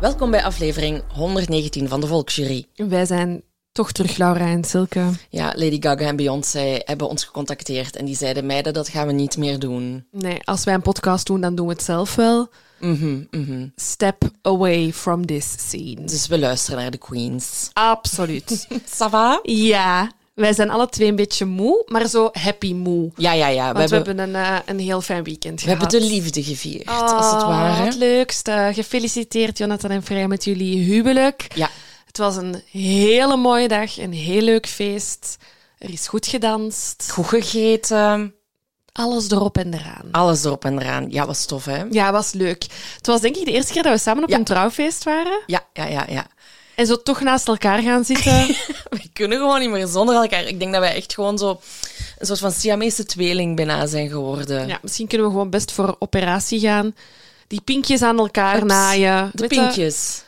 Welkom bij aflevering 119 van de Volksjury. Wij zijn toch terug, Laura en Silke. Ja, Lady Gaga en Beyoncé hebben ons gecontacteerd en die zeiden meiden dat gaan we niet meer doen. Nee, als wij een podcast doen, dan doen we het zelf wel. Mhm, mhm. Step away from this scene. Dus we luisteren naar de Queens. Absoluut. Ça va? ja, wij zijn alle twee een beetje moe, maar zo happy moe. Ja, ja, ja. Want we hebben, een, eh, een heel fijn weekend we gehad. hebben de liefde gevierd, Oh, als het ware. Het leukste. Gefeliciteerd, Jonathan en Vrij, met jullie huwelijk. Ja, Het was een hele mooie dag, een heel leuk feest. Er is goed gedanst. goed gegeten, Alles erop en eraan. alles erop en eraan. Ja, was tof, hè? Ja, was leuk. Het was denk ik de eerste keer dat we samen op Ja. een trouwfeest waren. Ja, ja, ja, ja. En zo toch naast elkaar gaan zitten. We kunnen gewoon niet meer zonder elkaar. Ik denk dat wij echt gewoon zo een soort van Siamese tweeling bijna zijn geworden. ja, misschien kunnen we gewoon best voor operatie gaan. Die pinkjes aan elkaar Ups, naaien. De pinkjes.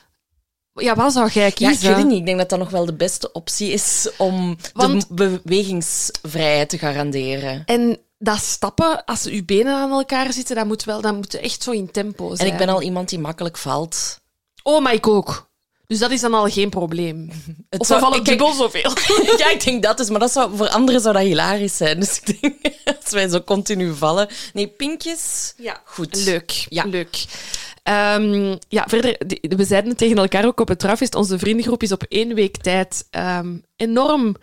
Ja, wat zou jij Ja, kiezen? ik weet het niet. Ik denk dat dat nog wel de beste optie is om Want- de bewegingsvrijheid te garanderen. En dat stappen, als uw benen aan elkaar zitten, dat moet wel, dat moet echt zo in tempo En zijn. ik ben al iemand die makkelijk valt. Oh, maar ik ook. Dus dat is dan al geen probleem. Het Of zou- we vallen dubbel zoveel. ja, ik denk dat is, maar dat zou, voor anderen zou dat hilarisch zijn. Dus ik denk, als wij zo continu vallen. Nee, pinkjes. Ja, Goed. Leuk, Ja. leuk. Ehm, ja, verder, we zeiden het tegen elkaar ook op het trouwfeest. Onze vriendengroep is op één week tijd ehm, enorm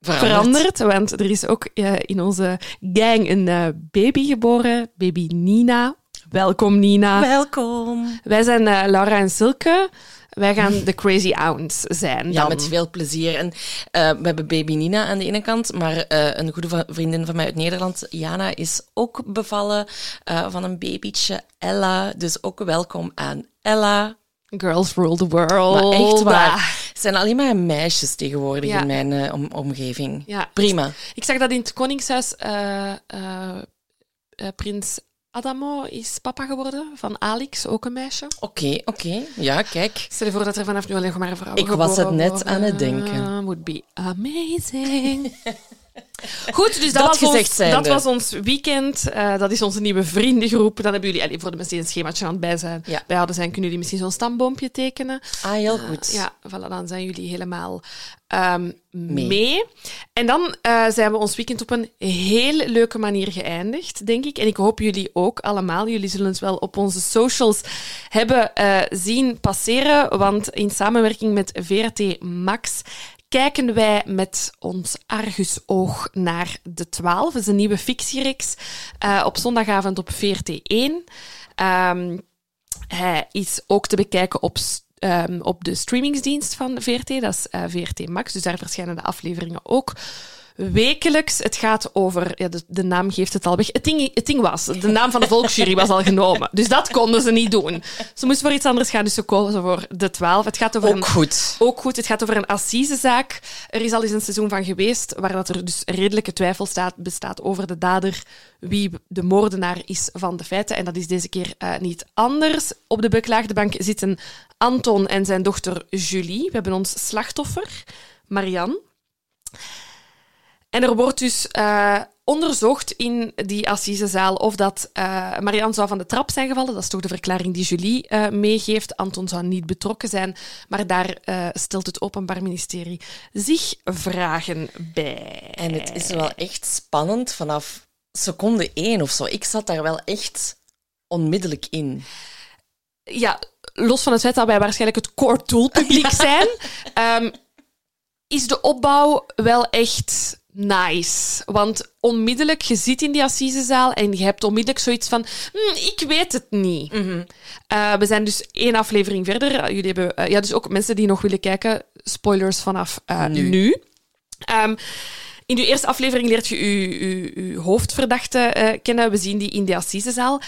veranderd. Want er is ook eh, in onze gang een eh, baby geboren, baby Nina. Welkom, Nina. Welkom. Wij zijn eh, Laura en Silke. Wij gaan de Crazy Ounce zijn. Ja, dan. met veel plezier. En eh, we hebben baby Nina aan de ene kant, maar eh, een goede vriendin van mij uit Nederland, Jana, is ook bevallen eh, van een babytje, Ella. Dus ook welkom aan Ella. Girls rule the world. Maar echt Ah. waar. Het zijn alleen maar meisjes tegenwoordig Ja. in mijn om- omgeving. Ja. Prima. Ik zag dat in het Koningshuis prins Adamo is papa geworden van Alix, ook een meisje. Oké, oké. Ja, kijk. Stel je voor dat er vanaf nu alleen nog maar vrouwen Ik was het net worden. aan het denken. Would be amazing. Goed, dus dat, Dat was, gezegd ons, dat was ons weekend. Eh, dat is onze nieuwe vriendengroep. Dan hebben jullie, voor de mensen die een schemaatje aan het bij zijn, Ja. bijhouden zijn, kunnen jullie misschien zo'n stamboompje tekenen. Ah, heel goed. Ja, voilà, dan zijn jullie helemaal ehm, mee. Mee. En dan eh, zijn we ons weekend op een heel leuke manier geëindigd, denk ik. En ik hoop jullie ook allemaal. Jullie zullen het wel op onze socials hebben eh, zien passeren. Want in samenwerking met VRT Max kijken wij met ons argusoog naar De 12. Dat is een nieuwe fictiereeks eh, op zondagavond op VRT1. Ehm, hij is ook te bekijken op, ehm, op de streamingsdienst van VRT, dat is eh, VRT Max. Dus daar verschijnen de afleveringen ook wekelijks. Het gaat over, ja, de, de naam geeft het al weg. Het ding, het ding was, de naam van de volksjury was al genomen. Dus dat konden ze niet doen. Ze moesten voor iets anders gaan, dus ze kozen voor de 12. Het gaat over Ook een goed. ook goed, het gaat over een assisezaak. Er is al eens een seizoen van geweest waar dat er dus redelijke twijfel staat, bestaat over de dader, wie de moordenaar is van de feiten. En dat is deze keer eh, niet anders. Op de beklaagde bank zitten Anton en zijn dochter Julie. We hebben ons slachtoffer, Marianne. En er wordt dus eh, onderzocht in die assisezaal of dat uh, Marianne zou van de trap zijn gevallen. Dat is toch de verklaring die Julie uh, meegeeft. Anton zou niet betrokken zijn, maar daar uh, stelt het Openbaar Ministerie zich vragen bij. En het is wel echt spannend vanaf seconde één of zo. Ik zat daar wel echt onmiddellijk in. Ja, los van het feit dat wij waarschijnlijk het core doelpubliek zijn, um, is de opbouw wel echt nice. Want onmiddellijk, je zit in die assisezaal en je hebt onmiddellijk zoiets van, hm, ik weet het niet. Uh, we zijn dus één aflevering verder. Uh, jullie hebben, uh, ja, dus ook mensen die nog willen kijken, spoilers vanaf Nu. nu. Um, in uw eerste aflevering leert je uw, uw, uw hoofdverdachte kennen. We zien die in de assisezaal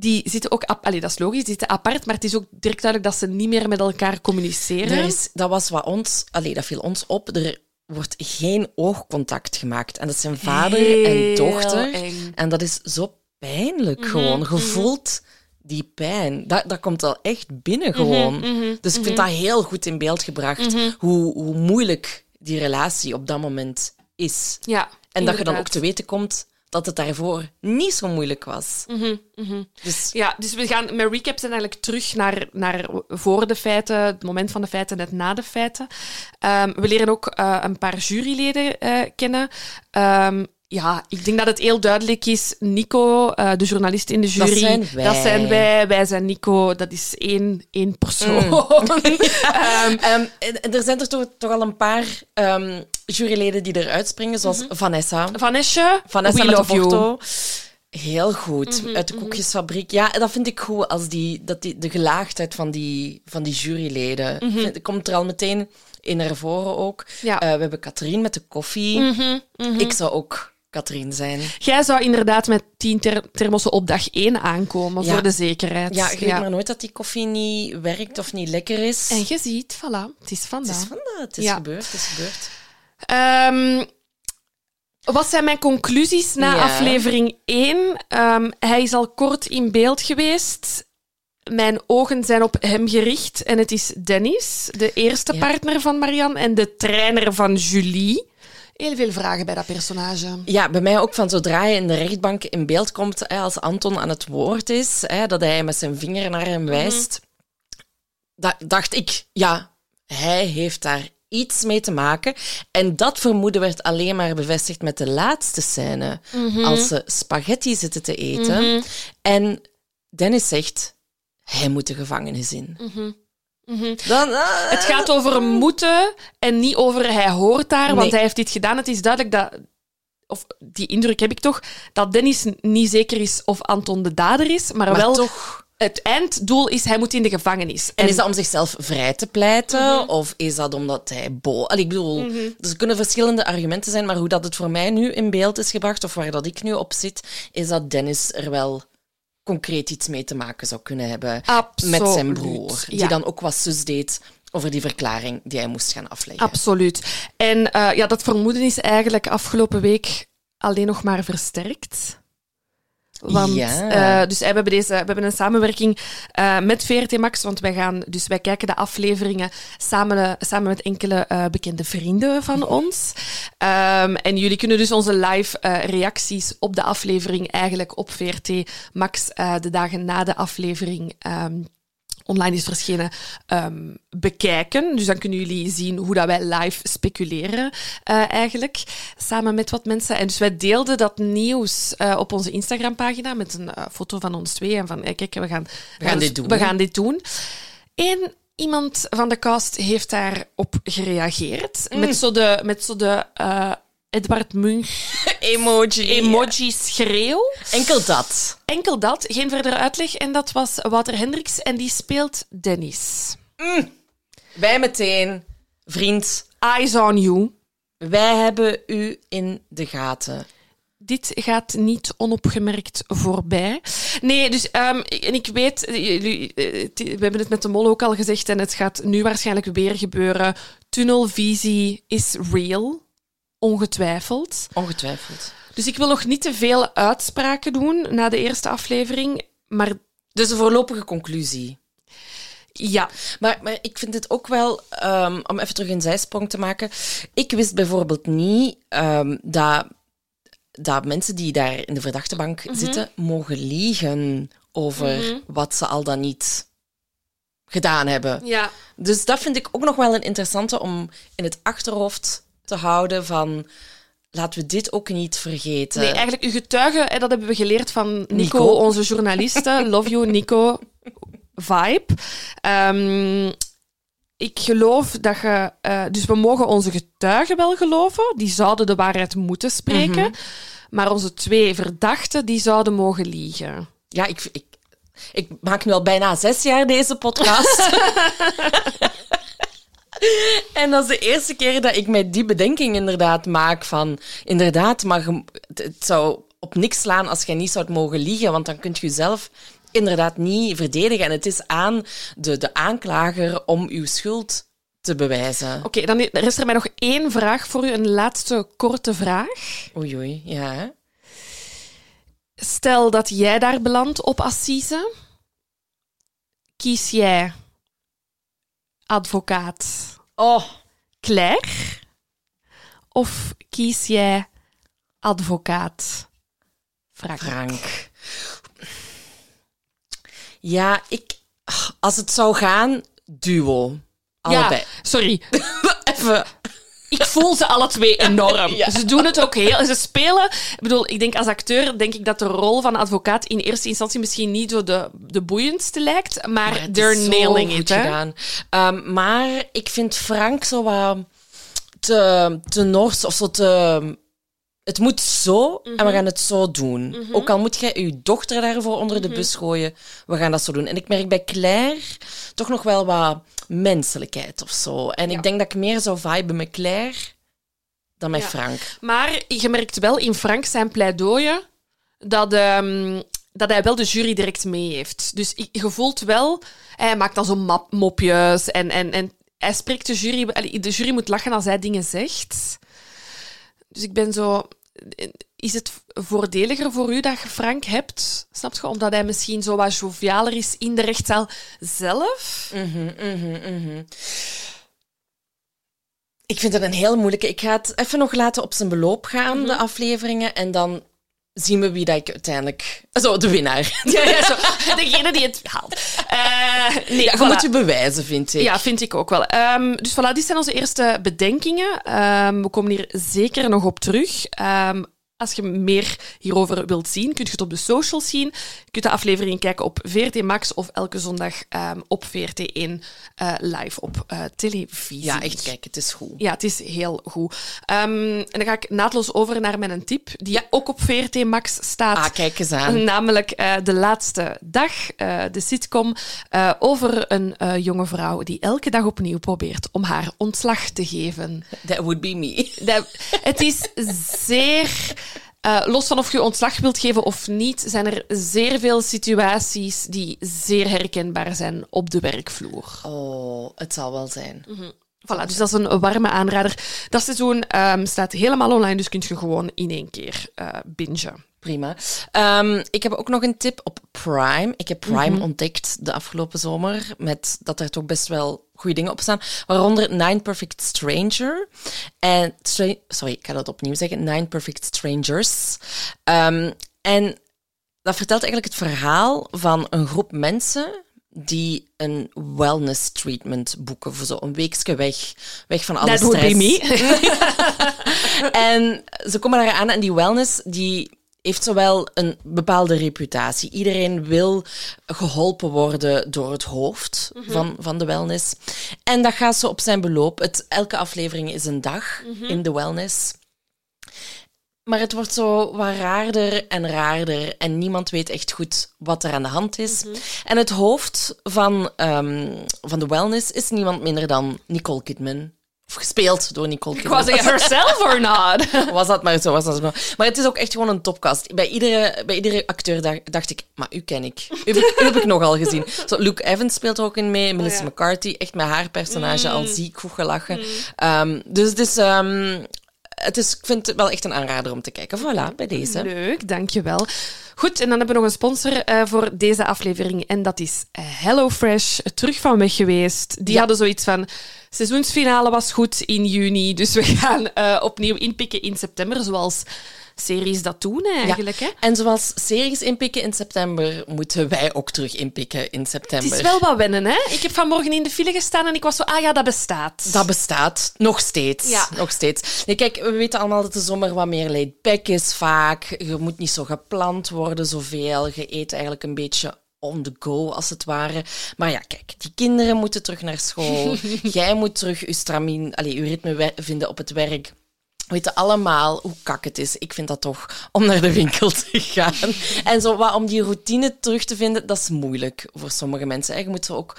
die zitten ook... Allee, dat is logisch, die zitten apart, maar het is ook direct duidelijk dat ze niet meer met elkaar communiceren. Er is, dat was wat ons... Allee, dat viel ons op. Er wordt geen oogcontact gemaakt. En dat zijn vader Heel en dochter. eng. En dat is zo pijnlijk Mhm, gewoon. Je mhm. voelt die pijn. Dat, dat komt al echt binnen gewoon. mhm, dus ik vind dat heel goed in beeld gebracht. Hoe, hoe moeilijk die relatie op dat moment is. Ja, En dat je dan ook te weten komt dat het daarvoor niet zo moeilijk was. Mhm, mhm. Dus Ja, dus we gaan met recaps zijn eigenlijk terug naar, naar voor de feiten, het moment van de feiten, net na de feiten. Ehm, we leren ook eh, een paar juryleden eh, kennen. Ehm, ja, ik denk dat het heel duidelijk is. Nico, eh, de journalist in de jury, zijn wij. dat zijn wij. Wij zijn Nico. Dat is één, één persoon. Mm. Ehm, Ehm, en er zijn er toch, toch al een paar ehm, juryleden die eruit springen, zoals Vanessa. Vanessa, Vanessa we love you. foto. Heel goed. Uit de koekjesfabriek. Ja, dat vind ik goed. Als die, dat die, de gelaagdheid van die, van die juryleden. Vind- komt er al meteen in naar voren ook. Ja. Eh, we hebben Katrien met de koffie. Mhm, mhm. Ik zou ook Katrien zijn. Jij zou inderdaad met tien ter thermossen op dag één aankomen, Ja. voor de zekerheid. Ja, je weet maar nooit dat die koffie niet werkt of niet lekker is. En je ziet, voilà, het is het vandaag. is vandaag. Het is Ja. gebeurd. Het is gebeurd. Ehm, wat zijn mijn conclusies na aflevering 1? Ehm, hij is al kort in beeld geweest. Mijn ogen zijn op hem gericht. En het is Dennis, de eerste partner van Marianne en de trainer van Julie. Heel veel vragen bij dat personage. Ja, bij mij ook van zodra hij in de rechtbank in beeld komt, hè, als Anton aan het woord is, hè, dat hij met zijn vinger naar hem wijst, da- dacht ik, ja, hij heeft daar iets mee te maken. En dat vermoeden werd alleen maar bevestigd met de laatste scène, als ze spaghetti zitten te eten. En Dennis zegt, hij moet de gevangenis in. Dan, ah, Het gaat over moeten en niet over hij hoort daar, want hij heeft dit gedaan. Het is duidelijk dat, of die indruk heb ik toch, dat Dennis niet zeker is of Anton de dader is, maar, maar wel toch... het einddoel is hij moet in de gevangenis. En is dat om zichzelf vrij te pleiten? Of is dat omdat hij bo... Allee, ik bedoel, er kunnen verschillende argumenten zijn, maar hoe dat het voor mij nu in beeld is gebracht, of waar dat ik nu op zit, is dat Dennis er wel concreet iets mee te maken zou kunnen hebben Absoluut, met zijn broer. Die ja. dan ook wat zus deed over die verklaring die hij moest gaan afleggen. Absoluut. En eh, ja, dat vermoeden is eigenlijk afgelopen week alleen nog maar versterkt. Want, Ja. eh, dus we hebben, deze, we hebben een samenwerking eh, met VRT Max, want wij, gaan, dus wij kijken de afleveringen samen, eh, samen met enkele eh, bekende vrienden van ons. Ehm, en jullie kunnen dus onze live eh, reacties op de aflevering eigenlijk op VRT Max eh, de dagen na de aflevering ehm, online is verschenen, ehm, bekijken. Dus dan kunnen jullie zien hoe dat wij live speculeren eh, eigenlijk, samen met wat mensen. En dus wij deelden dat nieuws eh, op onze Instagram-pagina met een eh, foto van ons twee en van, kijk, we gaan, We gaan dit doen. We gaan dit doen. En iemand van de cast heeft daarop gereageerd Mm. met zo de, met zo de Edward Munch Emoji. emoji schreeuw. Enkel dat. Enkel dat, geen verdere uitleg. En dat was Wouter Hendricks en die speelt Dennis. Wij meteen, vriend, Eyes on you. wij hebben u in de gaten. Dit gaat niet onopgemerkt voorbij. Nee, dus ehm, en ik weet, eh, jullie, we hebben het met de mol ook al gezegd en het gaat nu waarschijnlijk weer gebeuren. Tunnelvisie is real, ongetwijfeld. Ongetwijfeld. Dus ik wil nog niet te veel uitspraken doen na de eerste aflevering, maar Dus de voorlopige conclusie. ja, Maar, maar ik vind het ook wel, ehm, om even terug een zijsprong te maken. Ik wist bijvoorbeeld niet ehm, dat dat mensen die daar in de verdachtebank Mhm. zitten, mogen liegen over wat ze al dan niet gedaan hebben. Ja. Dus dat vind ik ook nog wel een interessante om in het achterhoofd te houden van laten we dit ook niet vergeten. Nee, eigenlijk uw getuigen, hè, dat hebben we geleerd van Nico, Nico. onze journaliste. Love you, Nico. Vibe. Ehm, ik geloof dat je... eh, dus we mogen onze getuigen wel geloven. Die zouden de waarheid moeten spreken. Mhm. Maar onze twee verdachten, die zouden mogen liegen. Ja, ik, ik, ik maak nu al bijna zes jaar deze podcast. en dat is de eerste keer dat ik mij die bedenking inderdaad maak van... Inderdaad, maar je- het, zou op niks slaan als jij niet zou mogen liegen, want dan kunt je jezelf inderdaad niet verdedigen. En het is aan de, de aanklager om uw schuld te bewijzen. Oké, dan is er mij nog één vraag voor u. Een laatste korte vraag. Oei, oei, ja. hè. Stel dat jij daar belandt op Assise. Kies jij advocaat Oh, Claire? Of kies jij advocaat Frank? Frank. Ja, ik... Als het zou gaan, duo. Allebei. Ja, sorry. Even... Ik voel ze alle twee enorm. Ja. Ze doen het ook heel... Ze spelen... Ik bedoel, ik denk als acteur denk ik dat de rol van advocaat in eerste instantie misschien niet zo de, de boeiendste lijkt, maar, they're zo nailing it, hè. gedaan. Ehm, maar ik vind Frank zo wat te, te nors of zo te... Het moet zo en Mhm. we gaan het zo doen. Ook al moet jij je dochter daarvoor onder de Mhm. bus gooien, we gaan dat zo doen. En ik merk bij Claire toch nog wel wat menselijkheid of zo. En ik denk dat ik meer zou viben met Claire dan met Ja. Frank. Maar je merkt wel in Frank zijn pleidooien dat, ehm, dat hij wel de jury direct mee heeft. Dus je voelt wel, hij maakt dan zo map- mopjes en, en, en hij spreekt de jury. De jury moet lachen als hij dingen zegt. Dus ik ben zo. Is het voordeliger voor u dat je Frank hebt? Snap je? Omdat hij misschien zo wat jovialer is in de rechtszaal zelf. Mhm, mhm, mhm. Ik vind het een heel moeilijke. Ik ga het even nog laten op zijn beloop gaan, Mhm. de afleveringen. En dan zien we wie dat ik uiteindelijk... Zo, de winnaar. Ja, ja, zo. Degene die het haalt. Eh, nee, Ja, je voilà. moet je bewijzen, vind ik. Ja, vind ik ook wel. Ehm, dus voilà, dit zijn onze eerste bedenkingen. Ehm, we komen hier zeker nog op terug. Ehm, als je meer hierover wilt zien, kun je het op de socials zien. Je kunt de aflevering kijken op VRT Max of elke zondag ehm, op VRT1 eh, live op eh, televisie. Ja, echt, kijk, het is goed. Ja, het is heel goed. Ehm, en dan ga ik naadloos over naar mijn tip, die ook op VRT Max staat. Ah, kijk eens aan. Namelijk eh, De Laatste Dag, de sitcom over een jonge vrouw die elke dag opnieuw probeert om haar ontslag te geven. That would be me. Dat, het is zeer... eh, los van of je ontslag wilt geven of niet, zijn er zeer veel situaties die zeer herkenbaar zijn op de werkvloer. Oh, het zal wel zijn. Voilà, dus dat is een warme aanrader. Dat seizoen ehm, staat helemaal online, dus kun je gewoon in één keer eh bingen. Prima. Ehm, ik heb ook nog een tip op Prime. Ik heb Prime ontdekt de afgelopen zomer, met dat er toch best wel goede dingen op staan. Waaronder Nine Perfect Stranger. En sorry, ik ga dat opnieuw zeggen. Nine Perfect Strangers. Ehm, en dat vertelt eigenlijk het verhaal van een groep mensen die een wellness treatment boeken voor zo'n weekje weg. Weg van alle That stress. be me. En ze komen daar aan en die wellness die heeft zowel een bepaalde reputatie. Iedereen wil geholpen worden door het hoofd van, van de wellness. En dat gaat zo op zijn beloop. Het, elke aflevering is een dag in de wellness. Maar het wordt zo wat raarder en raarder en niemand weet echt goed wat er aan de hand is. En het hoofd van, ehm, van de wellness is niemand minder dan Nicole Kidman. Of gespeeld door Nicole Ik Kidman. was zeggen, herself or not? Was dat maar zo, was dat maar. Maar het is ook echt gewoon een topcast. Bij iedere, bij iedere acteur dacht, dacht ik, maar u ken ik. U heb ik, u heb ik nogal gezien. Zo, Luke Evans speelt er ook in mee, Melissa ja. McCarthy, echt met haar personage al ziek goed gelachen. Ehm, dus het is, ehm, het is, ik vind het wel echt een aanrader om te kijken. Voilà, bij deze. Leuk, dankjewel. Goed, en dan hebben we nog een sponsor eh, voor deze aflevering. En dat is HelloFresh, terug van weg geweest. Die Ja. hadden zoiets van... Seizoensfinale was goed in juni, dus we gaan eh, opnieuw inpikken in september, zoals series dat doen eigenlijk. Hè? En zoals series inpikken in september, moeten wij ook terug inpikken in september. Het is wel wat wennen, hè? Ik heb vanmorgen in de file gestaan en ik was zo, ah ja, dat bestaat. Dat bestaat. Nog steeds. Ja. Nog steeds. Nee, kijk, we weten allemaal dat de zomer wat meer laid back is vaak. Je moet niet zo gepland worden zoveel. Je eet eigenlijk een beetje on the go, als het ware. Maar ja, kijk, die kinderen moeten terug naar school. Jij moet terug je stramien, allez, je ritme vinden op het werk. We weten allemaal hoe kak het is. Ik vind dat toch om naar de winkel te gaan. En zo wat om die routine terug te vinden, dat is moeilijk voor sommige mensen. Je moet zo ook.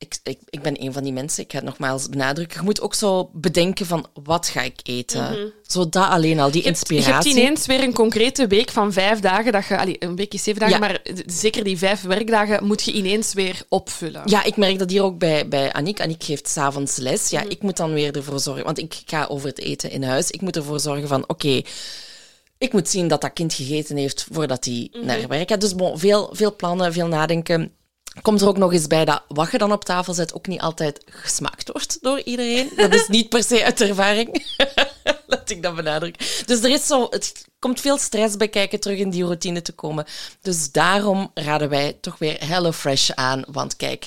Ik, ik, ik ben een van die mensen, ik ga het nogmaals benadrukken. Je moet ook zo bedenken van wat ga ik eten. Zo dat alleen al, die Je hebt, je inspiratie. hebt ineens weer een concrete week van vijf dagen. Dat je, allee, een week is zeven dagen, Ja. maar zeker die vijf werkdagen moet je ineens weer opvullen. Ja, ik merk dat hier ook bij, bij Aniek. Aniek geeft s'avonds les. Mhm. Ja, ik moet dan weer ervoor zorgen, want ik ga over het eten in huis. Ik moet ervoor zorgen van, oké, ik moet zien dat dat kind gegeten heeft voordat hij Mhm. naar werk gaat. Dus bon, veel, veel plannen, veel nadenken. Komt er ook nog eens bij dat wat je dan op tafel zet ook niet altijd gesmaakt wordt door iedereen. Dat is niet per se uit ervaring. Laat ik dat benadrukken. Dus er is zo, het komt veel stress bij kijken terug in die routine te komen. Dus daarom raden wij toch weer HelloFresh aan. Want kijk,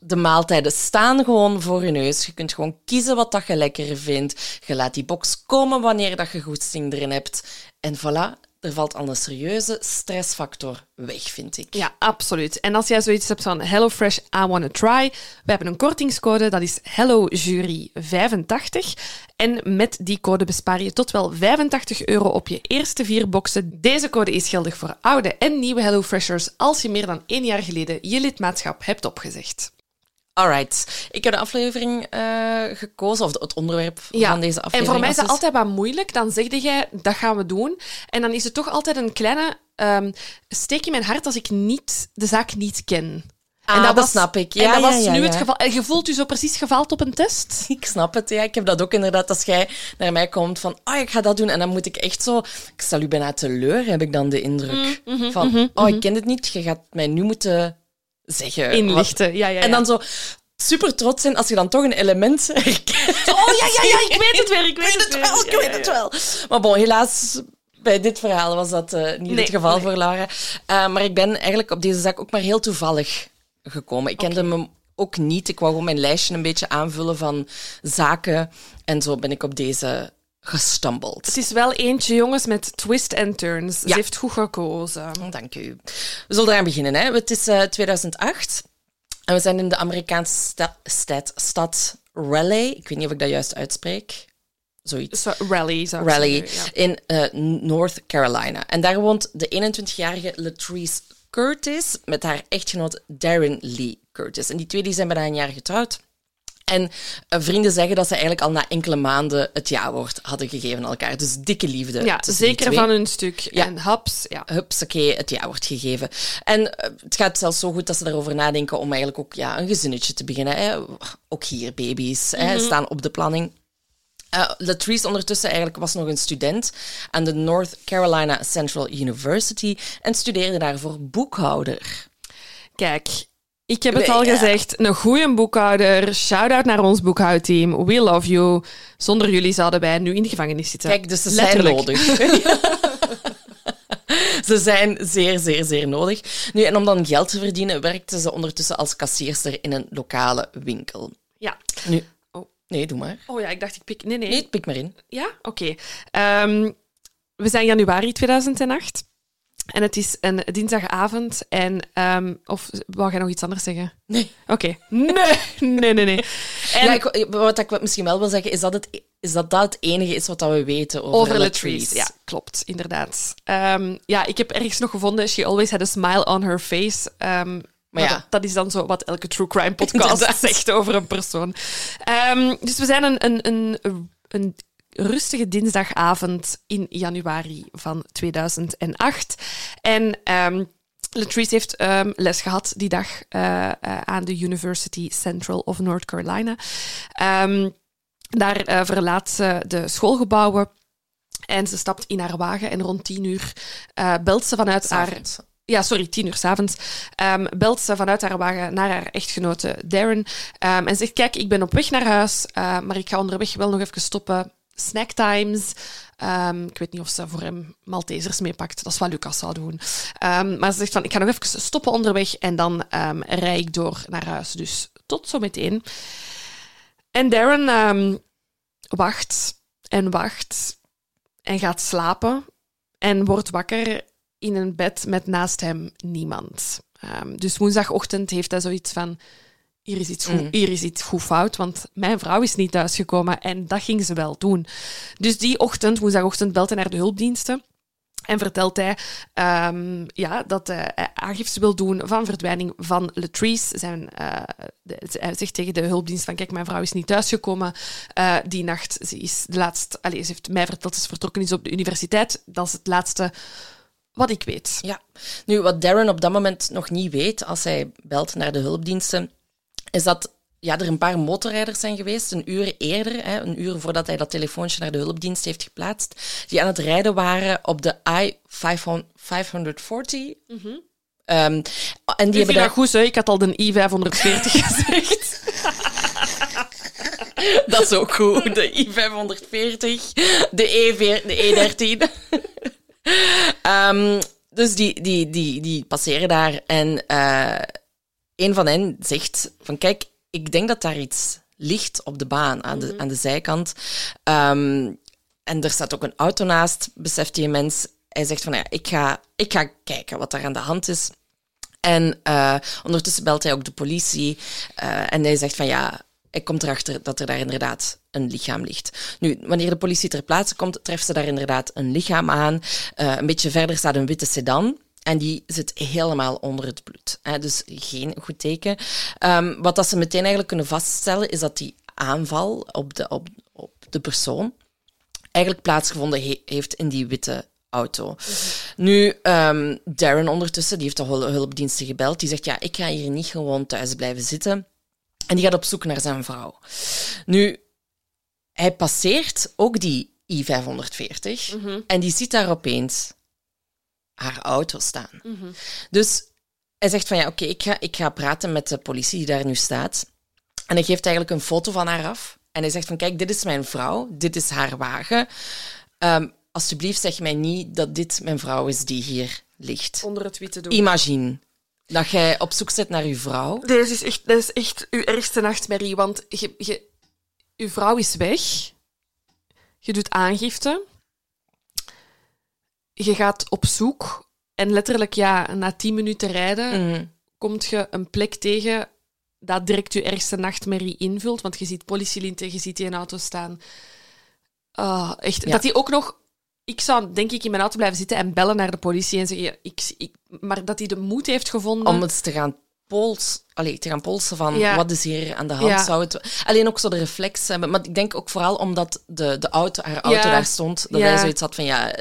de maaltijden staan gewoon voor je neus. Je kunt gewoon kiezen wat dat je lekker vindt. Je laat die box komen wanneer dat je goesting erin hebt. En voilà, er valt al een serieuze stressfactor weg, vind ik. Ja, absoluut. En als jij zoiets hebt van HelloFresh, I wanna try, we hebben een kortingscode, dat is HelloJury85. En met die code bespaar je tot wel 85 euro op je eerste vier boxen. Deze code is geldig voor oude en nieuwe HelloFreshers als je meer dan één jaar geleden je lidmaatschap hebt opgezegd. Alright. Ik heb de aflevering eh, gekozen, of het onderwerp van deze aflevering. En voor mij is dat dus- altijd wat moeilijk. Dan zeg jij, dat gaan we doen. En dan is het toch altijd een kleine ehm, steek in mijn hart als ik niet, de zaak niet ken. Ah, dat snap ik. Ja, en dat ja, was ja, nu het geval. En je voelt je zo precies gefaald op een test? Ik snap het, ja. Ik heb dat ook inderdaad. Als jij naar mij komt van, oh, ik ga dat doen. En dan moet ik echt zo... Ik stel u bijna teleur, heb ik dan de indruk. Mm, van, oh, ik ken het niet. Je gaat mij nu moeten zeggen. Inlichten. Ja, ja, ja. En dan zo super trots zijn als je dan toch een element herkent. Oh ja, ja, ja, ik weet het weer. Ik weet, Ik weet het wel, ik weet het wel. Maar bon, helaas... Bij dit verhaal was dat eh, niet Nee, het geval nee. voor Laura. Eh, maar ik ben eigenlijk op deze zaak ook maar heel toevallig gekomen. Ik kende hem ook niet. Ik wou gewoon mijn lijstje een beetje aanvullen van zaken. En zo ben ik op deze gestumbled. Het is wel eentje, jongens, met twist en turns. Ze heeft goed gekozen. Dank u. We zullen eraan beginnen. Hè. Het is eh, 2008 en we zijn in de Amerikaanse sta- stad, stad Raleigh. Ik weet niet of ik dat juist uitspreek. Zoiets. Zo, rally, zou Raleigh zeggen, ja. in eh, North Carolina. En daar woont de 21-jarige Latrice Curtis met haar echtgenoot Darren Lee Curtis. En die twee die zijn bijna een jaar getrouwd. En eh, vrienden zeggen dat ze eigenlijk al na enkele maanden het ja-woord hadden gegeven aan elkaar. Dus dikke liefde. Ja, zeker van hun stuk. Ja. En haps, ja. Hupsakee, het ja wordt gegeven. En eh, het gaat zelfs zo goed dat ze daarover nadenken om eigenlijk ook ja, een gezinnetje te beginnen. Hè. Ook hier, baby's hè, staan op de planning. Eh, Latrice ondertussen eigenlijk was nog een student aan de North Carolina Central University en studeerde daarvoor boekhouder. Kijk, ik heb het al Ja. gezegd. Een goede boekhouder. Shout-out naar ons boekhoudteam. We love you. Zonder jullie zouden wij nu in de gevangenis zitten. Kijk, dus ze zijn nodig. ze zijn zeer, zeer, zeer nodig. Nu, en om dan geld te verdienen, werkte ze ondertussen als kassierster in een lokale winkel. Ja. Nu, Oh. nee, doe maar. Oh ja, ik dacht ik pik... Nee, nee. Nee, pik maar in. Ja? Oké. Ehm, we zijn januari 2008. En het is een dinsdagavond. En... ehm, of wou jij nog iets anders zeggen? Nee. Oké. Nee, nee, nee, nee. En Ja, ik, wat ik misschien wel wil zeggen, is dat het, is dat, dat het enige is wat we weten over, Over Latrice. Latrice, ja, klopt, inderdaad. Ehm, ja, ik heb ergens nog gevonden, she always had a smile on her face. Ehm, maar ja. dat, dat is dan zo wat elke true crime podcast zegt over een persoon. Dus we zijn een, een, een, een rustige dinsdagavond in januari van 2008. En ehm, Latrice heeft ehm, les gehad die dag eh, eh, aan de University Central of North Carolina. Ehm, daar eh, verlaat ze de schoolgebouwen en ze stapt in haar wagen en rond tien uur belt ze vanuit haar... Ja, sorry, tien uur s'avonds. Um, belt ze vanuit haar wagen naar haar echtgenote Darren. en zegt, kijk, ik ben op weg naar huis, maar ik ga onderweg wel nog even stoppen. Snacktimes. Um, ik weet niet of ze voor hem Maltesers meepakt. Dat is wat Lucas zou doen. Um, maar ze zegt van, ik ga nog even stoppen onderweg en dan um, rij ik door naar huis. Dus tot zometeen. En Darren wacht en wacht en gaat slapen en wordt wakker in een bed met naast hem niemand. dus woensdagochtend heeft hij zoiets van hier is, iets goed, mm. hier is iets goed fout, want mijn vrouw is niet thuisgekomen en dat ging ze wel doen. Dus die ochtend, woensdagochtend, belt hij naar de hulpdiensten. En vertelt hij um, ja, dat hij aangifte wil doen van verdwijning van Latrice. Zijn, uh, hij zegt tegen de hulpdienst van kijk, mijn vrouw is niet thuisgekomen uh, die nacht. Ze, is de laatste, allez, ze heeft mij verteld dat ze vertrokken is op de universiteit. Dat is het laatste wat ik weet. Ja, nu wat Darren op dat moment nog niet weet als hij belt naar de hulpdiensten, is dat ja, er een paar motorrijders zijn geweest, een uur eerder, hè, een uur voordat hij dat telefoontje naar de hulpdienst heeft geplaatst, die aan het rijden waren op de I-540. Mm -hmm. um, en die hebben daar... goed, hè? ik had al de I-540 gezegd. dat is ook goed, de I-540, de, e de E13. um, dus die, die, die, die passeren daar en... Uh, een van hen zegt van kijk, ik denk dat daar iets ligt op de baan aan de, mhm. aan de zijkant. Um, en er staat ook een auto naast, beseft die mens. Hij zegt van ja, ik ga, ik ga kijken wat daar aan de hand is. En uh, ondertussen belt hij ook de politie. Uh, en hij zegt van ja, hij komt erachter dat er daar inderdaad een lichaam ligt. Nu, wanneer de politie ter plaatse komt, treft ze daar inderdaad een lichaam aan. Uh, een beetje verder staat een witte sedan. En die zit helemaal onder het bloed. Hè, dus geen goed teken. Um, wat dat ze meteen eigenlijk kunnen vaststellen, is dat die aanval op de, op, op de persoon eigenlijk plaatsgevonden heeft in die witte auto. Nu, um, Darren ondertussen, die heeft de hulpdiensten gebeld. Die zegt, ja, ik ga hier niet gewoon thuis blijven zitten. En die gaat op zoek naar zijn vrouw. Nu, hij passeert ook die I-540 mhm. en die ziet daar opeens haar auto staan. Mhm. Dus hij zegt van ja, oké, ik, ga, ik ga praten met de politie die daar nu staat. En hij geeft eigenlijk een foto van haar af. En hij zegt van kijk, dit is mijn vrouw, dit is haar wagen. Um, alsjeblieft zeg mij niet dat dit mijn vrouw is die hier ligt. Onder het witte doek. Imagine dat jij op zoek zit naar je vrouw. Deze is echt, dit is echt uw ergste nachtmerrie, want je, je, uw vrouw is weg. Je doet aangifte je gaat op zoek en letterlijk, ja, na tien minuten rijden, mm. komt je een plek tegen dat direct je ergste nachtmerrie invult. Want je ziet politielinten, je ziet die in auto staan. Uh, echt, dat die ook nog... Ik zou denk ik in mijn auto blijven zitten en bellen naar de politie en zeggen... Ik, ik, maar dat hij de moed heeft gevonden... Om het te gaan pols, allee, te gaan polsen van wat is hier aan de hand. Zou het, alleen ook zo de reflex hebben. Maar ik denk ook vooral omdat de, de auto, haar auto daar stond, dat hij zoiets had van ja,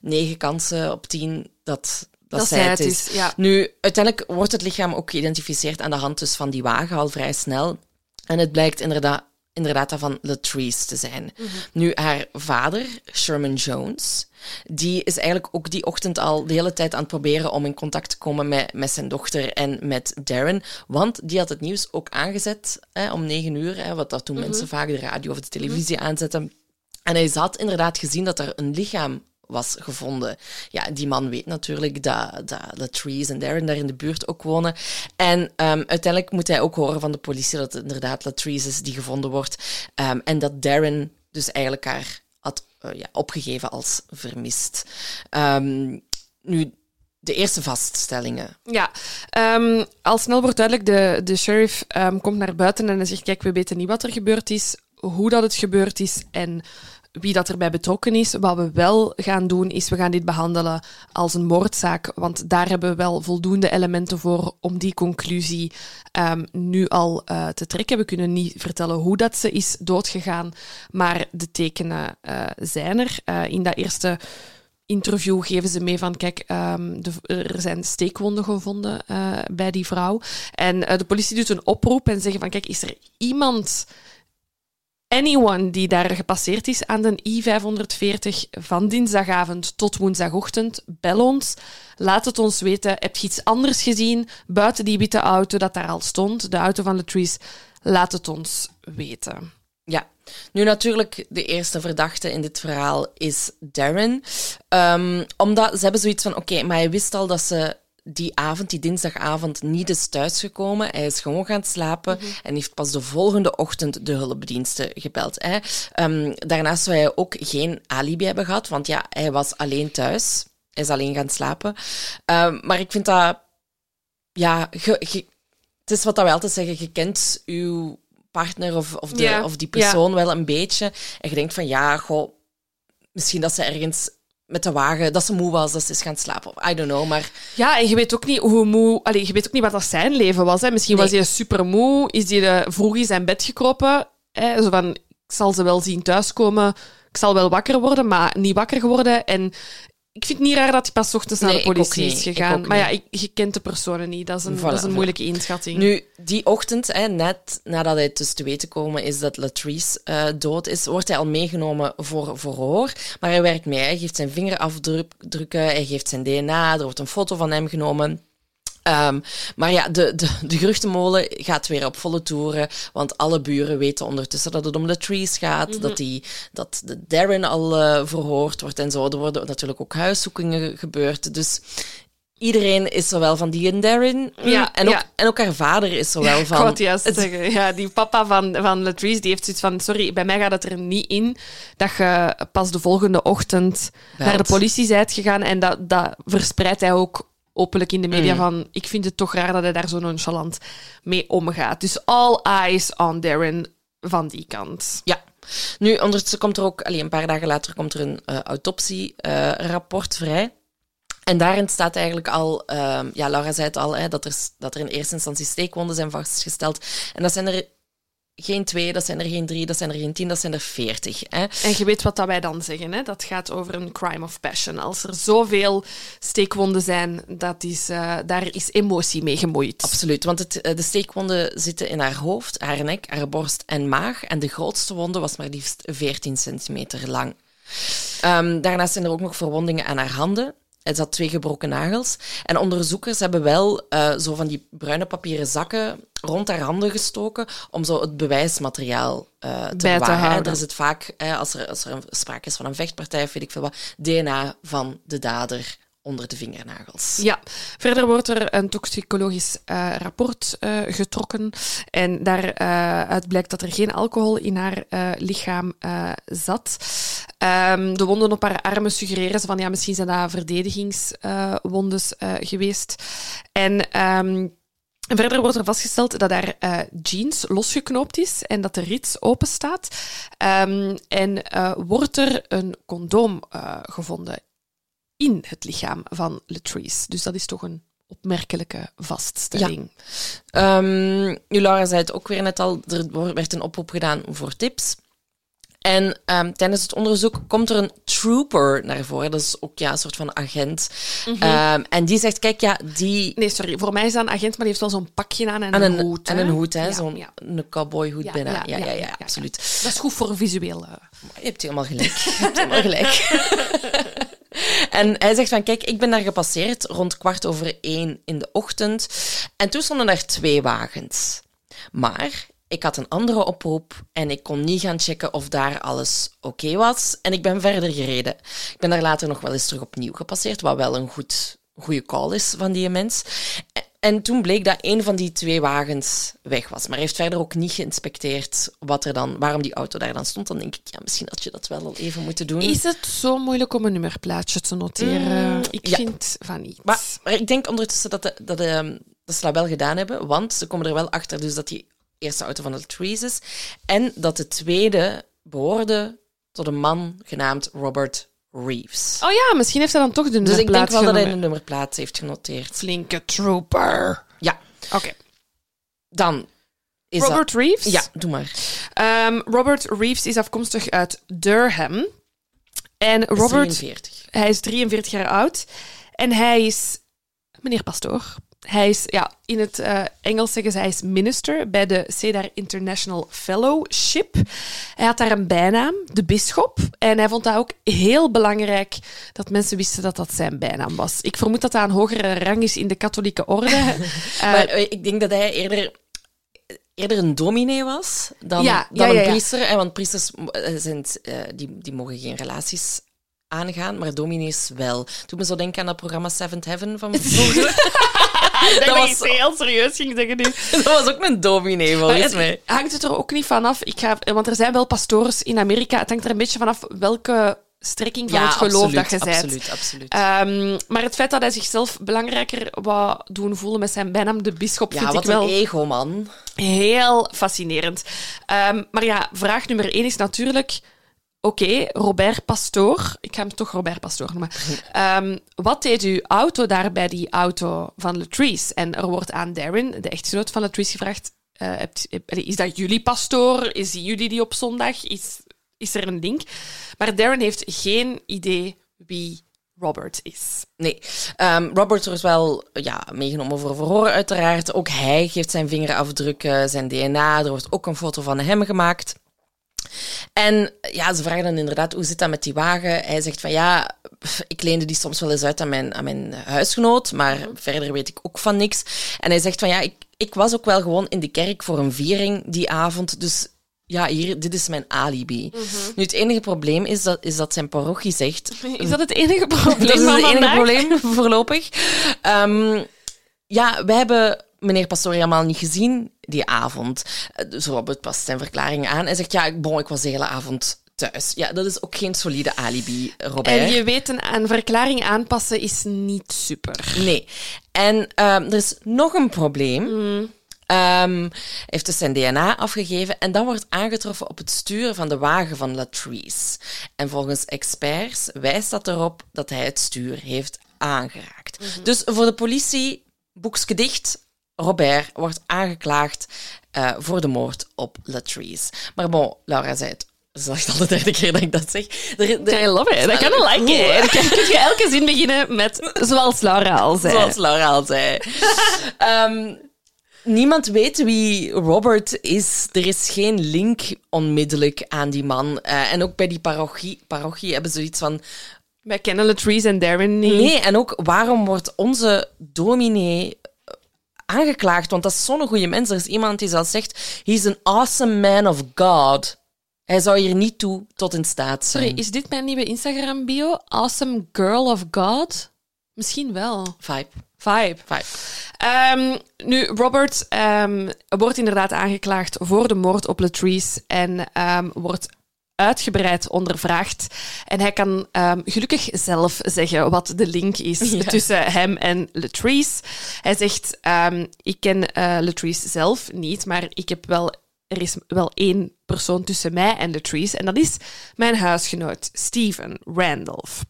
negen kansen op tien dat, dat, dat zij het is. Nu, uiteindelijk wordt het lichaam ook geïdentificeerd aan de hand dus van die wagen al vrij snel. En het blijkt inderdaad inderdaad van Latrice te zijn. Mhm. Nu, haar vader, Sherman Jones, die is eigenlijk ook die ochtend al de hele tijd aan het proberen om in contact te komen met, met zijn dochter en met Darren. Want die had het nieuws ook aangezet hè, om negen uur, hè, wat dat toen mhm. mensen vaak de radio of de televisie aanzetten. En hij had inderdaad gezien dat er een lichaam was gevonden. Ja, die man weet natuurlijk dat, dat Latrice en Darren daar in de buurt ook wonen. En um, uiteindelijk moet hij ook horen van de politie dat het inderdaad Latrice is die gevonden wordt. Um, en dat Darren dus eigenlijk haar had uh, ja, opgegeven als vermist. Um, nu, de eerste vaststellingen. Ja, al snel wordt duidelijk, de, de sheriff komt naar buiten en hij zegt, kijk, we weten niet wat er gebeurd is, hoe dat het gebeurd is en wie dat erbij betrokken is. Wat we wel gaan doen, is we gaan dit behandelen als een moordzaak, want daar hebben we wel voldoende elementen voor om die conclusie um, nu al uh, te trekken. We kunnen niet vertellen hoe dat ze is doodgegaan, maar de tekenen uh, zijn er. Uh, in dat eerste interview geven ze mee van, kijk, de, er zijn steekwonden gevonden bij die vrouw. En de politie doet een oproep en zeggen van, kijk, is er iemand anyone die daar gepasseerd is aan de I-540 van dinsdagavond tot woensdagochtend, bel ons. Laat het ons weten. Heb je iets anders gezien buiten die witte auto dat daar al stond, de auto van Latrice? Laat het ons weten. Ja, nu natuurlijk, de eerste verdachte in dit verhaal is Darren. Ehm, omdat ze hebben zoiets van: oké, maar hij wist al dat ze die avond, die dinsdagavond, niet is thuisgekomen. Hij is gewoon gaan slapen en heeft pas de volgende ochtend de hulpdiensten gebeld. Hè. Ehm, daarnaast zou hij ook geen alibi hebben gehad, want ja, hij was alleen thuis. Hij is alleen gaan slapen. Ehm, maar ik vind dat... Ja, ge- ge- het is wat dat wij altijd zeggen, je kent uw partner of, of, de, Ja, of die persoon wel een beetje. En je denkt van, ja, goh, misschien dat ze ergens met de wagen, dat ze moe was, dat ze is gaan slapen. I don't know, maar... Ja, en je weet ook niet hoe moe... Allee, je weet ook niet wat dat zijn leven was. Hè. Misschien was hij super moe, is hij eh, vroeg in zijn bed gekropen. Hè. Zo van, ik zal ze wel zien thuiskomen, ik zal wel wakker worden, maar niet wakker geworden. En ik vind het niet raar dat hij pas ochtends naar de politie is gegaan. Maar ja, ik, je kent de personen niet. Dat is een, Voilà, dat is een voilà. moeilijke inschatting. Nu, die ochtend, hè, net nadat hij dus te weten komen is dat Latrice eh, dood is, wordt hij al meegenomen voor verhoor. Maar hij werkt mee. Hij geeft zijn vingerafdrukken, hij geeft zijn DNA, er wordt een foto van hem genomen. Ehm, maar ja, de, de, de geruchtenmolen gaat weer op volle toeren, want alle buren weten ondertussen dat het om Latrice gaat, dat, die, dat de Darren al eh, verhoord wordt en zo. Er worden natuurlijk ook huiszoekingen gebeurd. Dus iedereen is zowel van die en Darren, Ja, en, ook, ja. en ook haar vader is zowel van... wou het juist het- zeggen. Ja, die papa van, van Latrice die heeft zoiets van... Sorry, bij mij gaat het er niet in dat je pas de volgende ochtend Belt. naar de politie bent gegaan. En dat, dat verspreidt hij ook openlijk in de media Mm. van... Ik vind het toch raar dat hij daar zo nonchalant mee omgaat. Dus all eyes on Darren van die kant. Ja. Nu, ondertussen komt er ook, allee, een paar dagen later, komt er een eh, autopsierapport vrij. En daarin staat eigenlijk al, ehm, ja, Laura zei het al, hè, dat, er, dat er in eerste instantie steekwonden zijn vastgesteld. En dat zijn er geen twee, dat zijn er geen drie, dat zijn er geen tien, dat zijn er veertig. Hè. En je weet wat dat wij dan zeggen. Hè? Dat gaat over een crime of passion. Als er zoveel steekwonden zijn, dat is, eh, daar is emotie mee gemoeid. Absoluut, want het, eh, de steekwonden zitten in haar hoofd, haar nek, haar borst en maag. En de grootste wonde was maar liefst 14 centimeter lang. Ehm, daarnaast zijn er ook nog verwondingen aan haar handen. Er zat twee gebroken nagels. En onderzoekers hebben wel eh, zo van die bruine papieren zakken rond haar handen gestoken om zo het bewijsmateriaal eh, te Bij te bewaren. hè. houden. Er zit vaak, eh, als er, als er een, sprake is van een vechtpartij of weet ik veel wat, DNA van de dader onder de vingernagels. Ja, verder wordt er een toxicologisch eh, rapport eh, getrokken. En daaruit blijkt dat er geen alcohol in haar eh, lichaam eh, zat. Ehm, de wonden op haar armen suggereren ze van ja, misschien zijn dat verdedigingswondes eh, geweest. En ehm, verder wordt er vastgesteld dat haar eh, jeans losgeknoopt is en dat de rits open staat. Ehm, en eh, wordt er een condoom eh, gevonden in het lichaam van Latrice. Dus dat is toch een opmerkelijke vaststelling. Ehm, nu, Laura zei het ook weer net al, er werd een oproep gedaan voor tips. En ehm, tijdens het onderzoek komt er een trooper naar voren. Dat is ook ja, een soort van agent. Ehm, en die zegt, kijk, ja, die... Nee, sorry. Voor mij is dat een agent, maar die heeft wel zo'n pakje aan en, En een een hoed. En hè? een hoed, hè. Ja, Zo'n ja. een cowboyhoed Ja, bijna. ja, Ja, ja, ja, ja, ja, ja. absoluut. Dat is goed voor visueel. eh. Je hebt helemaal gelijk. Je hebt helemaal gelijk. en hij zegt van, kijk, ik ben daar gepasseerd rond kwart over één in de ochtend. En toen stonden er twee wagens. Maar ik had een andere oproep en ik kon niet gaan checken of daar alles oké was. En ik ben verder gereden. Ik ben daar later nog wel eens terug opnieuw gepasseerd, wat wel een goed, goede call is van die mens. En- En toen bleek dat een van die twee wagens weg was. Maar hij heeft verder ook niet geïnspecteerd wat er dan, waarom die auto daar dan stond. Dan denk ik, ja, misschien had je dat wel al even moeten doen. Is het zo moeilijk om een nummerplaatje te noteren? Mm, ik ja. vind van niet. Maar, maar ik denk ondertussen dat, de, dat, de, dat ze dat wel gedaan hebben, want ze komen er wel achter dus dat die eerste auto van de Latrice is en dat de tweede behoorde tot een man genaamd Robert Reeves. Oh ja, misschien heeft hij dan toch de dus ik denk wel dat hij een nummerplaat heeft genoteerd. Flinke trooper. Ja, Oké. dan is Robert Reeves? Ja, doe maar. Ehm, Robert Reeves is afkomstig uit Durham. En Is Robert, 43. hij is 43 jaar oud. En hij is... Meneer Pastoor. Hij is, ja, in het eh, Engels zeggen ze, hij is minister bij de Cedar International Fellowship. Hij had daar een bijnaam, de bisschop. En hij vond dat ook heel belangrijk dat mensen wisten dat dat zijn bijnaam was. Ik vermoed dat dat een hogere rang is in de katholieke orde. Eh, Maar eh, ik denk dat hij eerder... eerder een dominee was dan, Ja, dan ja, ja, een priester. En want priesters zijn, die, die mogen geen relaties aangaan, maar dominees wel. Doe me zo denken aan dat programma Seventh Heaven van vroeger. Ik dat dat was ik heel serieus ging zeggen nu. dat was ook een dominee, volgens het- mij. hangt het er ook niet vanaf? Ik ga, want er zijn wel pastoors in Amerika. Het hangt er een beetje vanaf welke strekking van het geloof absoluut, dat je bent. absoluut, absoluut. Ehm, maar het feit dat hij zichzelf belangrijker wou doen voelen met zijn bijnaam de bisschop, ja, vind wat ik wel een ego, man. heel fascinerend. Ehm, maar ja, vraag nummer één is natuurlijk... Oké, Robert Pastoor. Ik ga hem toch Robert Pastoor noemen. Ehm, wat deed uw auto daar bij die auto van Latrice? En er wordt aan Darren, de echtgenoot van Latrice, gevraagd... eh, hebt- heb- allee, is dat jullie pastoor? Is jullie die op zondag? Is, is er een link? Maar Darren heeft geen idee wie Robert is. Nee, Ehm, Robert wordt wel ja, meegenomen voor verhoor, uiteraard. Ook hij geeft zijn vingerafdrukken, zijn DNA. Er wordt ook een foto van hem gemaakt. En ja, ze vragen dan inderdaad, hoe zit dat met die wagen? Hij zegt van ja, ik leende die soms wel eens uit aan mijn, aan mijn huisgenoot, maar verder weet ik ook van niks. En hij zegt van ja, ik, ik was ook wel gewoon in de kerk voor een viering die avond, dus ja, hier, dit is mijn alibi. Nu, het enige probleem is dat, is dat zijn parochie zegt... Is dat het enige probleem Dat is het enige probleem, voorlopig. Ehm, ja, wij hebben meneer Pastoor helemaal niet gezien die avond. Eh, Dus Robert past zijn verklaring aan. Hij zegt, ja, ik- bon, ik was de hele avond thuis. Ja, dat is ook geen solide alibi, Robert. En je weet, een, een verklaring aanpassen is niet super. Nee. En ehm, er is nog een probleem. Mm. Ehm, hij heeft dus zijn DNA afgegeven en dat wordt aangetroffen op het stuur van de wagen van Latrice. En volgens experts wijst dat erop dat hij het stuur heeft aangeraakt. Mhm. Dus voor de politie, boekske dicht, Robert wordt aangeklaagd eh, voor de moord op Latrice. Maar bon, Laura zei het. Dat is al de derde keer dat ik dat zeg. Er, er- I love it. I kind of like it. Dan kun je elke zin beginnen met zoals Laura al zei. Zoals Laura al zei. Ehm, niemand weet wie Robert is. Er is geen link onmiddellijk aan die man. Eh, en ook bij die parochie, parochie hebben ze zoiets van... Wij kennen Latrice en Darren niet. Nee, en ook waarom wordt onze dominee aangeklaagd? Want dat is zo'n goede mens. Er is iemand die zelfs zegt... He's an awesome man of God. Hij zou hier niet toe tot in staat zijn. Sorry, is dit mijn nieuwe Instagram-bio? Awesome Girl of God? Misschien wel. Vibe. Vibe. Vibe. Ehm, nu, Robert ehm, wordt inderdaad aangeklaagd voor de moord op Latrice en ehm, wordt uitgebreid ondervraagd. En hij kan ehm, gelukkig zelf zeggen wat de link is Ja. tussen hem en Latrice. Hij zegt, ehm, ik ken eh, Latrice zelf niet, maar ik heb wel, er is wel één persoon tussen mij en Latrice. En dat is mijn huisgenoot, Steven Randolph.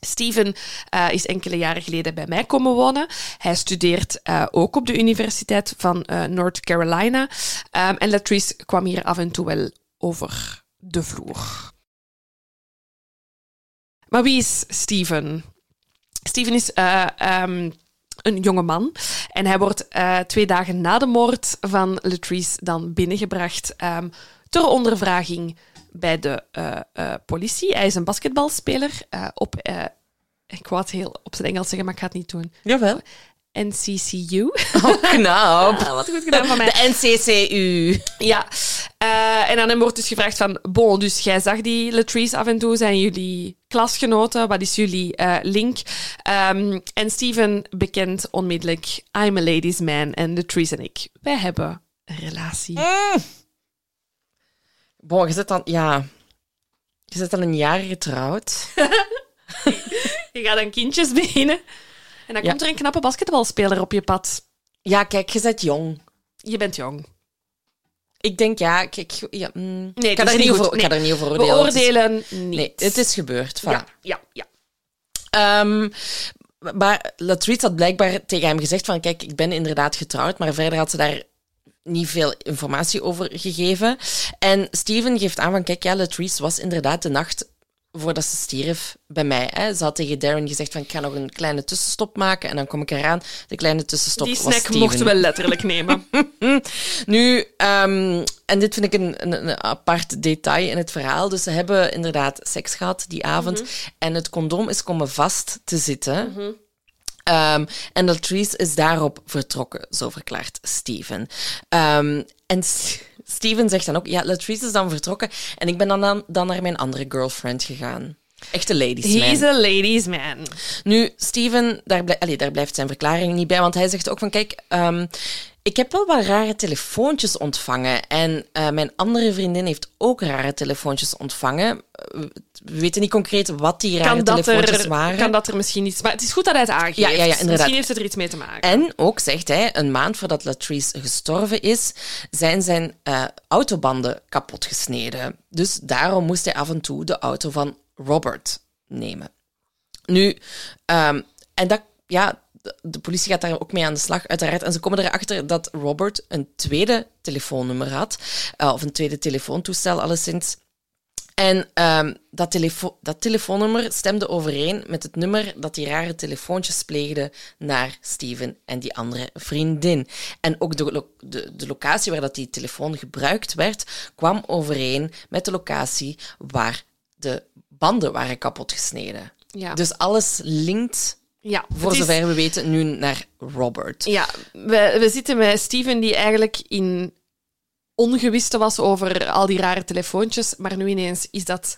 Steven eh, is enkele jaren geleden bij mij komen wonen. Hij studeert eh, ook op de Universiteit van North Carolina. Ehm, en Latrice kwam hier af en toe wel over de vloer. Maar wie is Steven? Steven is ehm, een jonge man. En hij wordt eh, twee dagen na de moord van Latrice dan binnengebracht ehm, ter ondervraging bij de eh, politie. Hij is een basketbalspeler op... ik wou het heel op zijn Engels zeggen, maar ik ga het niet doen. Jawel. NCCU. Oh, knap. Ah, wat goed gedaan van mij. De NCCU. Ja, eh, en aan hem wordt dus gevraagd van... Bon, dus jij zag die Latrice af en toe. Zijn jullie klasgenoten? Wat is jullie eh, link? Ehm, en Steven bekent onmiddellijk... I'm a ladies man. En Latrice en ik, wij hebben een relatie. Bon, je zit dan... Ja... Je zit al een jaar getrouwd. Je gaat aan kindjes beginnen. En dan Ja. komt er een knappe basketbalspeler op je pad. Ja, kijk, je bent jong. Je bent jong. Ik denk, ja... Kijk, ja mm, Nee, ik, ga daar niet over, goed. ik ga Nee. daar niet over oordelen. Het is- niet. Nee, het is gebeurd. Ja, ja, ja. Ehm, maar Latrice had blijkbaar tegen hem gezegd van... Kijk, ik ben inderdaad getrouwd, maar verder had ze daar niet veel informatie over gegeven. En Steven geeft aan van... Kijk, ja, Latrice was inderdaad de nacht voordat ze stierf bij mij. Hè. Ze had tegen Darren gezegd van... Ik ga nog een kleine tussenstop maken en dan kom ik eraan. De kleine tussenstop Die was snack Steven. mochten we letterlijk nemen. Nu, ehm, en dit vind ik een, een, een apart detail in het verhaal. Dus ze hebben inderdaad seks gehad die avond. En het condoom is komen vast te zitten. Ehm, en Latrice is daarop vertrokken, zo verklaart Steven. Ehm, en Steven zegt dan ook, ja, Latrice is dan vertrokken en ik ben dan, dan, dan naar mijn andere girlfriend gegaan. Echte ladies man. He's a ladies man. Nu, Steven, daar, blij- allee, daar blijft zijn verklaring niet bij, want hij zegt ook van, kijk, ehm, ik heb wel wat rare telefoontjes ontvangen en eh, mijn andere vriendin heeft ook rare telefoontjes ontvangen. Eh, We weten niet concreet wat die rare Kan dat, telefoontjes er, waren. kan dat er misschien iets... Maar het is goed dat hij het aangeeft. Ja, ja, ja, inderdaad. Misschien heeft het er iets mee te maken. En ook, zegt hij, een maand voordat Latrice gestorven is, zijn zijn eh, autobanden kapotgesneden. Dus daarom moest hij af en toe de auto van Robert nemen. Nu, ehm, en dat, ja, de, politie gaat daar ook mee aan de slag, uiteraard. En ze komen erachter dat Robert een tweede telefoonnummer had, eh, of een tweede telefoontoestel alleszins. En ehm, dat, telefo dat telefoonnummer stemde overeen met het nummer dat die rare telefoontjes pleegde naar Steven en die andere vriendin. En ook de, lo- de, de locatie waar dat die telefoon gebruikt werd, kwam overeen met de locatie waar de banden waren kapotgesneden. Ja. Dus alles linkt, ja, voor is- zover we weten, nu naar Robert. Ja, we, we zitten met Steven die eigenlijk in ongewiste was over al die rare telefoontjes, maar nu ineens is dat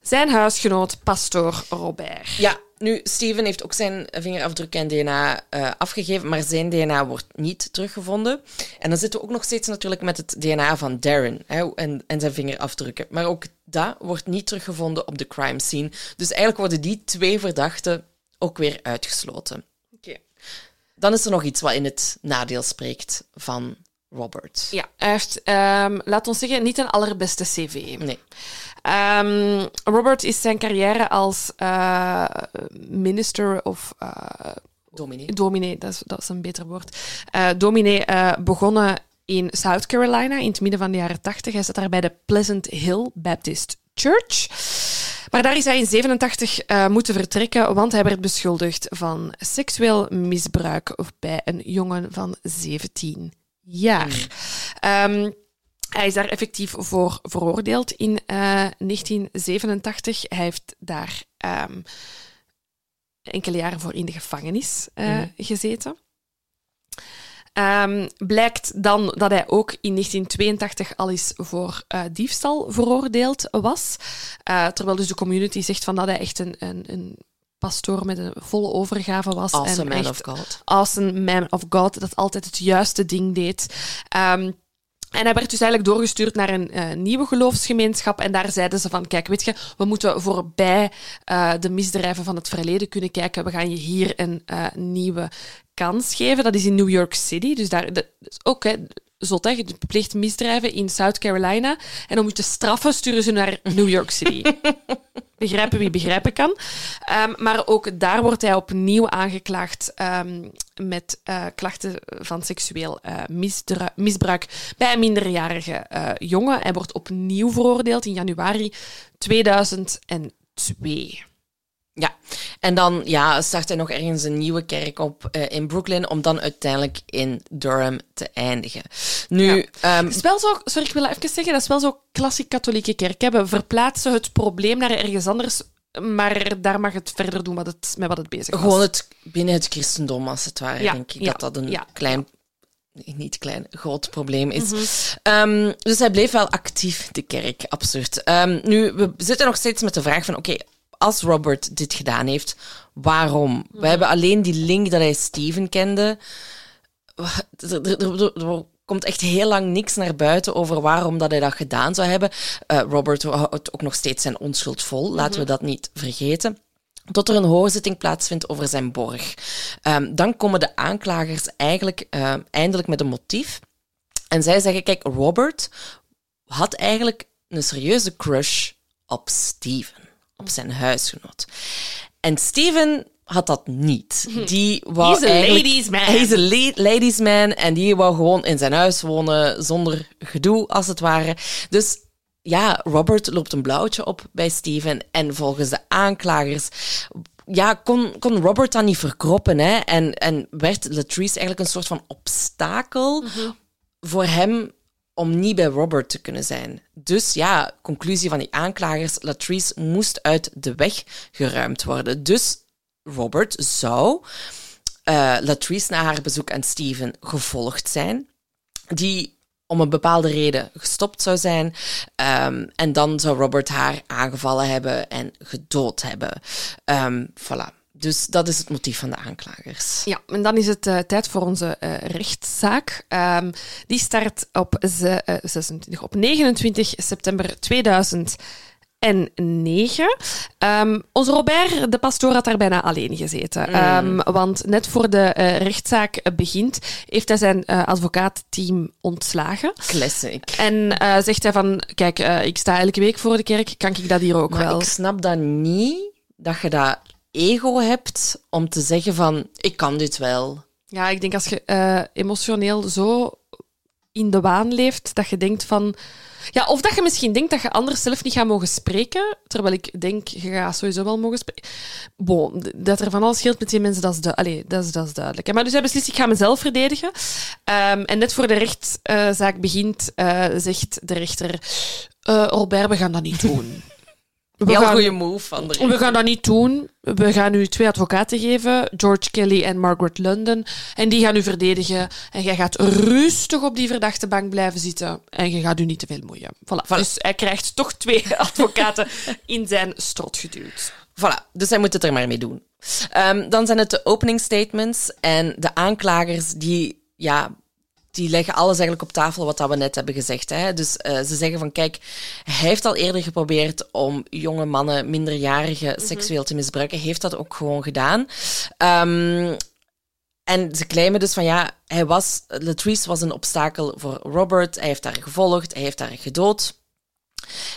zijn huisgenoot, pastoor Robert. Ja, nu, Steven heeft ook zijn vingerafdruk en DNA eh, afgegeven, maar zijn DNA wordt niet teruggevonden. En dan zitten we ook nog steeds natuurlijk met het DNA van Darren hè, en, en zijn vingerafdrukken. Maar ook dat wordt niet teruggevonden op de crime scene. Dus eigenlijk worden die twee verdachten ook weer uitgesloten. Oké. Dan is er nog iets wat in het nadeel spreekt van Robert. Ja, hij heeft, ehm, laat ons zeggen, niet een allerbeste cv. Nee. Ehm, Robert is zijn carrière als eh, minister of eh, Dominee. dominee, dat is, dat is een beter woord, eh dominee begonnen in South Carolina in het midden van de jaren 80. Hij zat daar bij de Pleasant Hill Baptist Church. Maar daar is hij in 87 eh, moeten vertrekken, want hij werd beschuldigd van seksueel misbruik bij een jongen van 17 jaar. Ehm, hij is daar effectief voor veroordeeld in eh, 1987. Hij heeft daar ehm, enkele jaren voor in de gevangenis eh, gezeten. Ehm, blijkt dan dat hij ook in 1982 al eens voor eh, diefstal veroordeeld was. Eh, terwijl dus de community zegt van dat hij echt een, een, een pastoor met een volle overgave was. Awesome en man echt of God. awesome man of God, dat altijd het juiste ding deed. Ehm, en hij werd dus eigenlijk doorgestuurd naar een eh, nieuwe geloofsgemeenschap. En daar zeiden ze van, kijk, weet je, we moeten voorbij eh, de misdrijven van het verleden kunnen kijken. We gaan je hier een eh, nieuwe kans geven. Dat is in New York City. Dus daar, dat ook, hè, zot, hè, je pleegt misdrijven in South Carolina. En om je te straffen, sturen ze naar New York City. begrijpen wie begrijpen kan. Ehm, maar ook daar wordt hij opnieuw aangeklaagd ehm, met eh, klachten van seksueel eh, misbruik bij een minderjarige eh, jongen. Hij wordt opnieuw veroordeeld in januari 2002. Ja, en dan ja, start hij nog ergens een nieuwe kerk op eh, in Brooklyn, om dan uiteindelijk in Durham te eindigen. Nu, Ja. ehm, Het is wel zo, sorry, ik wil even zeggen, dat is wel zo klassiek katholieke kerk. We verplaatsen het probleem naar ergens anders, maar daar mag het verder doen wat het, met wat het bezig was. gewoon het, binnen het christendom, als het ware, Ja, denk ik ja, dat dat een klein, nee, niet klein, groot probleem is. Mhm. Ehm, dus hij bleef wel actief, de kerk, absurd. Ehm, nu, we zitten nog steeds met de vraag van, oké, als Robert dit gedaan heeft, waarom? We hebben alleen die link dat hij Steven kende. Er, er- er- er komt echt heel lang niks naar buiten over waarom dat hij dat gedaan zou hebben. Eh, Robert houdt ook nog steeds zijn onschuld vol, laten we dat niet vergeten. Tot er een hoorzitting plaatsvindt over zijn borg. Ehm, dan komen de aanklagers eigenlijk ehm, eindelijk met een motief. En zij zeggen: Kijk, Robert had eigenlijk een serieuze crush op Steven, op zijn huisgenoot. En Steven had dat niet. Die wou He's a ladies man. Hij is een la- ladies man en die wou gewoon in zijn huis wonen zonder gedoe, als het ware. Dus ja, Robert loopt een blauwtje op bij Steven en volgens de aanklagers ja, kon, kon Robert dan niet verkroppen. Hè? En, en werd Latrice eigenlijk een soort van obstakel voor hem om niet bij Robert te kunnen zijn. Dus ja, conclusie van die aanklagers, Latrice moest uit de weg geruimd worden. Dus Robert zou eh, Latrice na haar bezoek aan Steven gevolgd zijn. Die om een bepaalde reden gestopt zou zijn. Ehm, en dan zou Robert haar aangevallen hebben en gedood hebben. Um, voilà. Dus dat is het motief van de aanklagers. Ja, en dan is het uh, tijd voor onze uh, rechtszaak. Um, die start op, ze, uh, 26, op 29 september 2000 en 9. Um, onze Robert, de pastoor, had daar bijna alleen gezeten. Mm. Um, want net voor de uh, rechtszaak begint, heeft hij zijn uh, advocaatteam ontslagen. Classic. En uh, zegt hij van, kijk, ik sta elke week voor de kerk, kan ik dat hier ook maar wel? ik snap dat niet, dat je dat ego hebt om te zeggen van, ik kan dit wel. Ja, ik denk als je emotioneel zo in de waan leeft, dat je denkt van... Ja, of dat je misschien denkt dat je anders zelf niet gaat mogen spreken, terwijl ik denk, je gaat sowieso wel mogen spreken. Bon, dat er van alles scheelt met die mensen, dat is, du Allee, dat is, dat is duidelijk. Maar dus hij beslist, ik ga mezelf verdedigen. Um, en net voor de rechtszaak begint, uh, zegt de rechter, uh, Robert, we gaan dat niet doen. We Heel goede move van de We gaan dat niet doen. We gaan u twee advocaten geven, George Kelly en Margaret London. En die gaan u verdedigen. En jij gaat rustig op die verdachte bank blijven zitten. En je gaat u niet te veel moeien. Voilà. voilà. Dus hij krijgt toch twee advocaten in zijn strot geduwd. Voilà, dus hij moet het er maar mee doen. Um, dan zijn het de opening statements en de aanklagers die ja, die leggen alles eigenlijk op tafel wat dat we net hebben gezegd. Hè. Dus uh, ze zeggen van, kijk, hij heeft al eerder geprobeerd om jonge mannen, minderjarigen, mm -hmm. seksueel te misbruiken. Heeft dat ook gewoon gedaan. Um, en ze claimen dus van, ja, hij was, Latrice was een obstakel voor Robert. Hij heeft haar gevolgd, hij heeft haar gedood.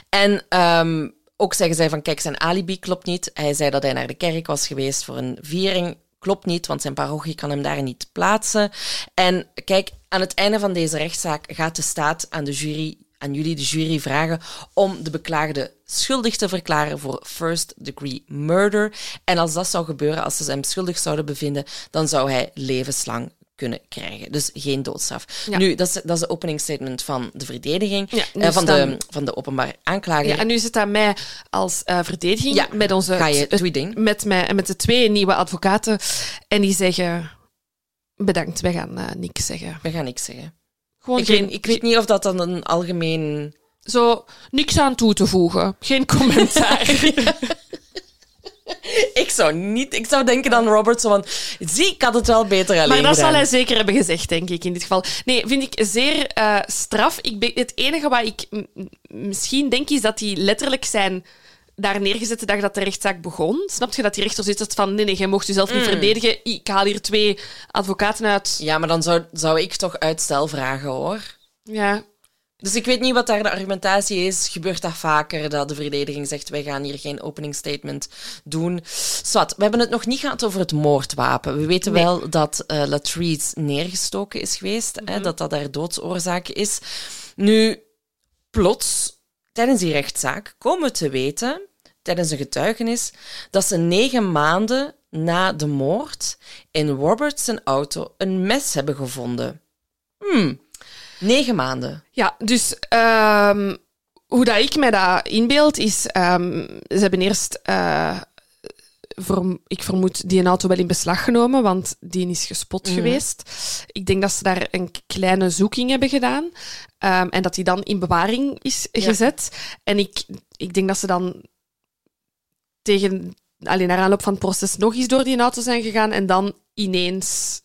En um, ook zeggen zij van, kijk, zijn alibi klopt niet. Hij zei dat hij naar de kerk was geweest voor een viering klopt niet, want zijn parochie kan hem daar niet plaatsen. En kijk, aan het einde van deze rechtszaak gaat de staat aan de jury, aan jullie de jury vragen om de beklaagde schuldig te verklaren voor first degree murder. En als dat zou gebeuren, als ze hem schuldig zouden bevinden, dan zou hij levenslang kunnen krijgen. Dus geen doodstraf. Ja. Nu, dat is, dat is de opening statement van de verdediging, ja, uh, van, de, van de openbare aanklager. Ja, en nu is het aan mij als uh, verdediging ja, met onze ga je tweeding. met, mij, met de twee nieuwe advocaten. En die zeggen: Bedankt, wij gaan uh, niks zeggen. We gaan niks zeggen. Gewoon ik, geen, weet, ik weet niet of dat dan een algemeen. Zo, niks aan toe te voegen. Geen commentaar. ik zou niet... Ik zou denken dan Robert zo van... Zie, ik had het wel beter alleen Maar dat gedaan. zal hij zeker hebben gezegd, denk ik, in dit geval. Nee, vind ik zeer uh, straf. Ik ben, het enige wat ik misschien denk, is dat hij letterlijk zijn daar neergezet de dag dat de rechtszaak begon. Snap je dat die rechter zit van nee, nee, jij mocht jezelf niet mm. verdedigen. Ik haal hier twee advocaten uit. Ja, maar dan zou, zou ik toch uitstel vragen, hoor. Ja, dus ik weet niet wat daar de argumentatie is. Gebeurt dat vaker, dat de verdediging zegt, wij gaan hier geen opening statement doen. Zwat, we hebben het nog niet gehad over het moordwapen. We weten nee. wel dat uh, Latrice neergestoken is geweest, mm -hmm. hè, dat dat haar doodsoorzaak is. Nu, plots, tijdens die rechtszaak, komen we te weten, tijdens een getuigenis, dat ze negen maanden na de moord in Roberts auto een mes hebben gevonden. Hmm, Negen maanden. Ja, dus um, hoe dat ik mij dat inbeeld is, um, ze hebben eerst, uh, voor, ik vermoed, die auto wel in beslag genomen, want die is gespot mm. geweest. Ik denk dat ze daar een kleine zoeking hebben gedaan um, en dat die dan in bewaring is ja. gezet. En ik, ik denk dat ze dan tegen, alleen naar aanloop van het proces nog eens door die auto zijn gegaan en dan ineens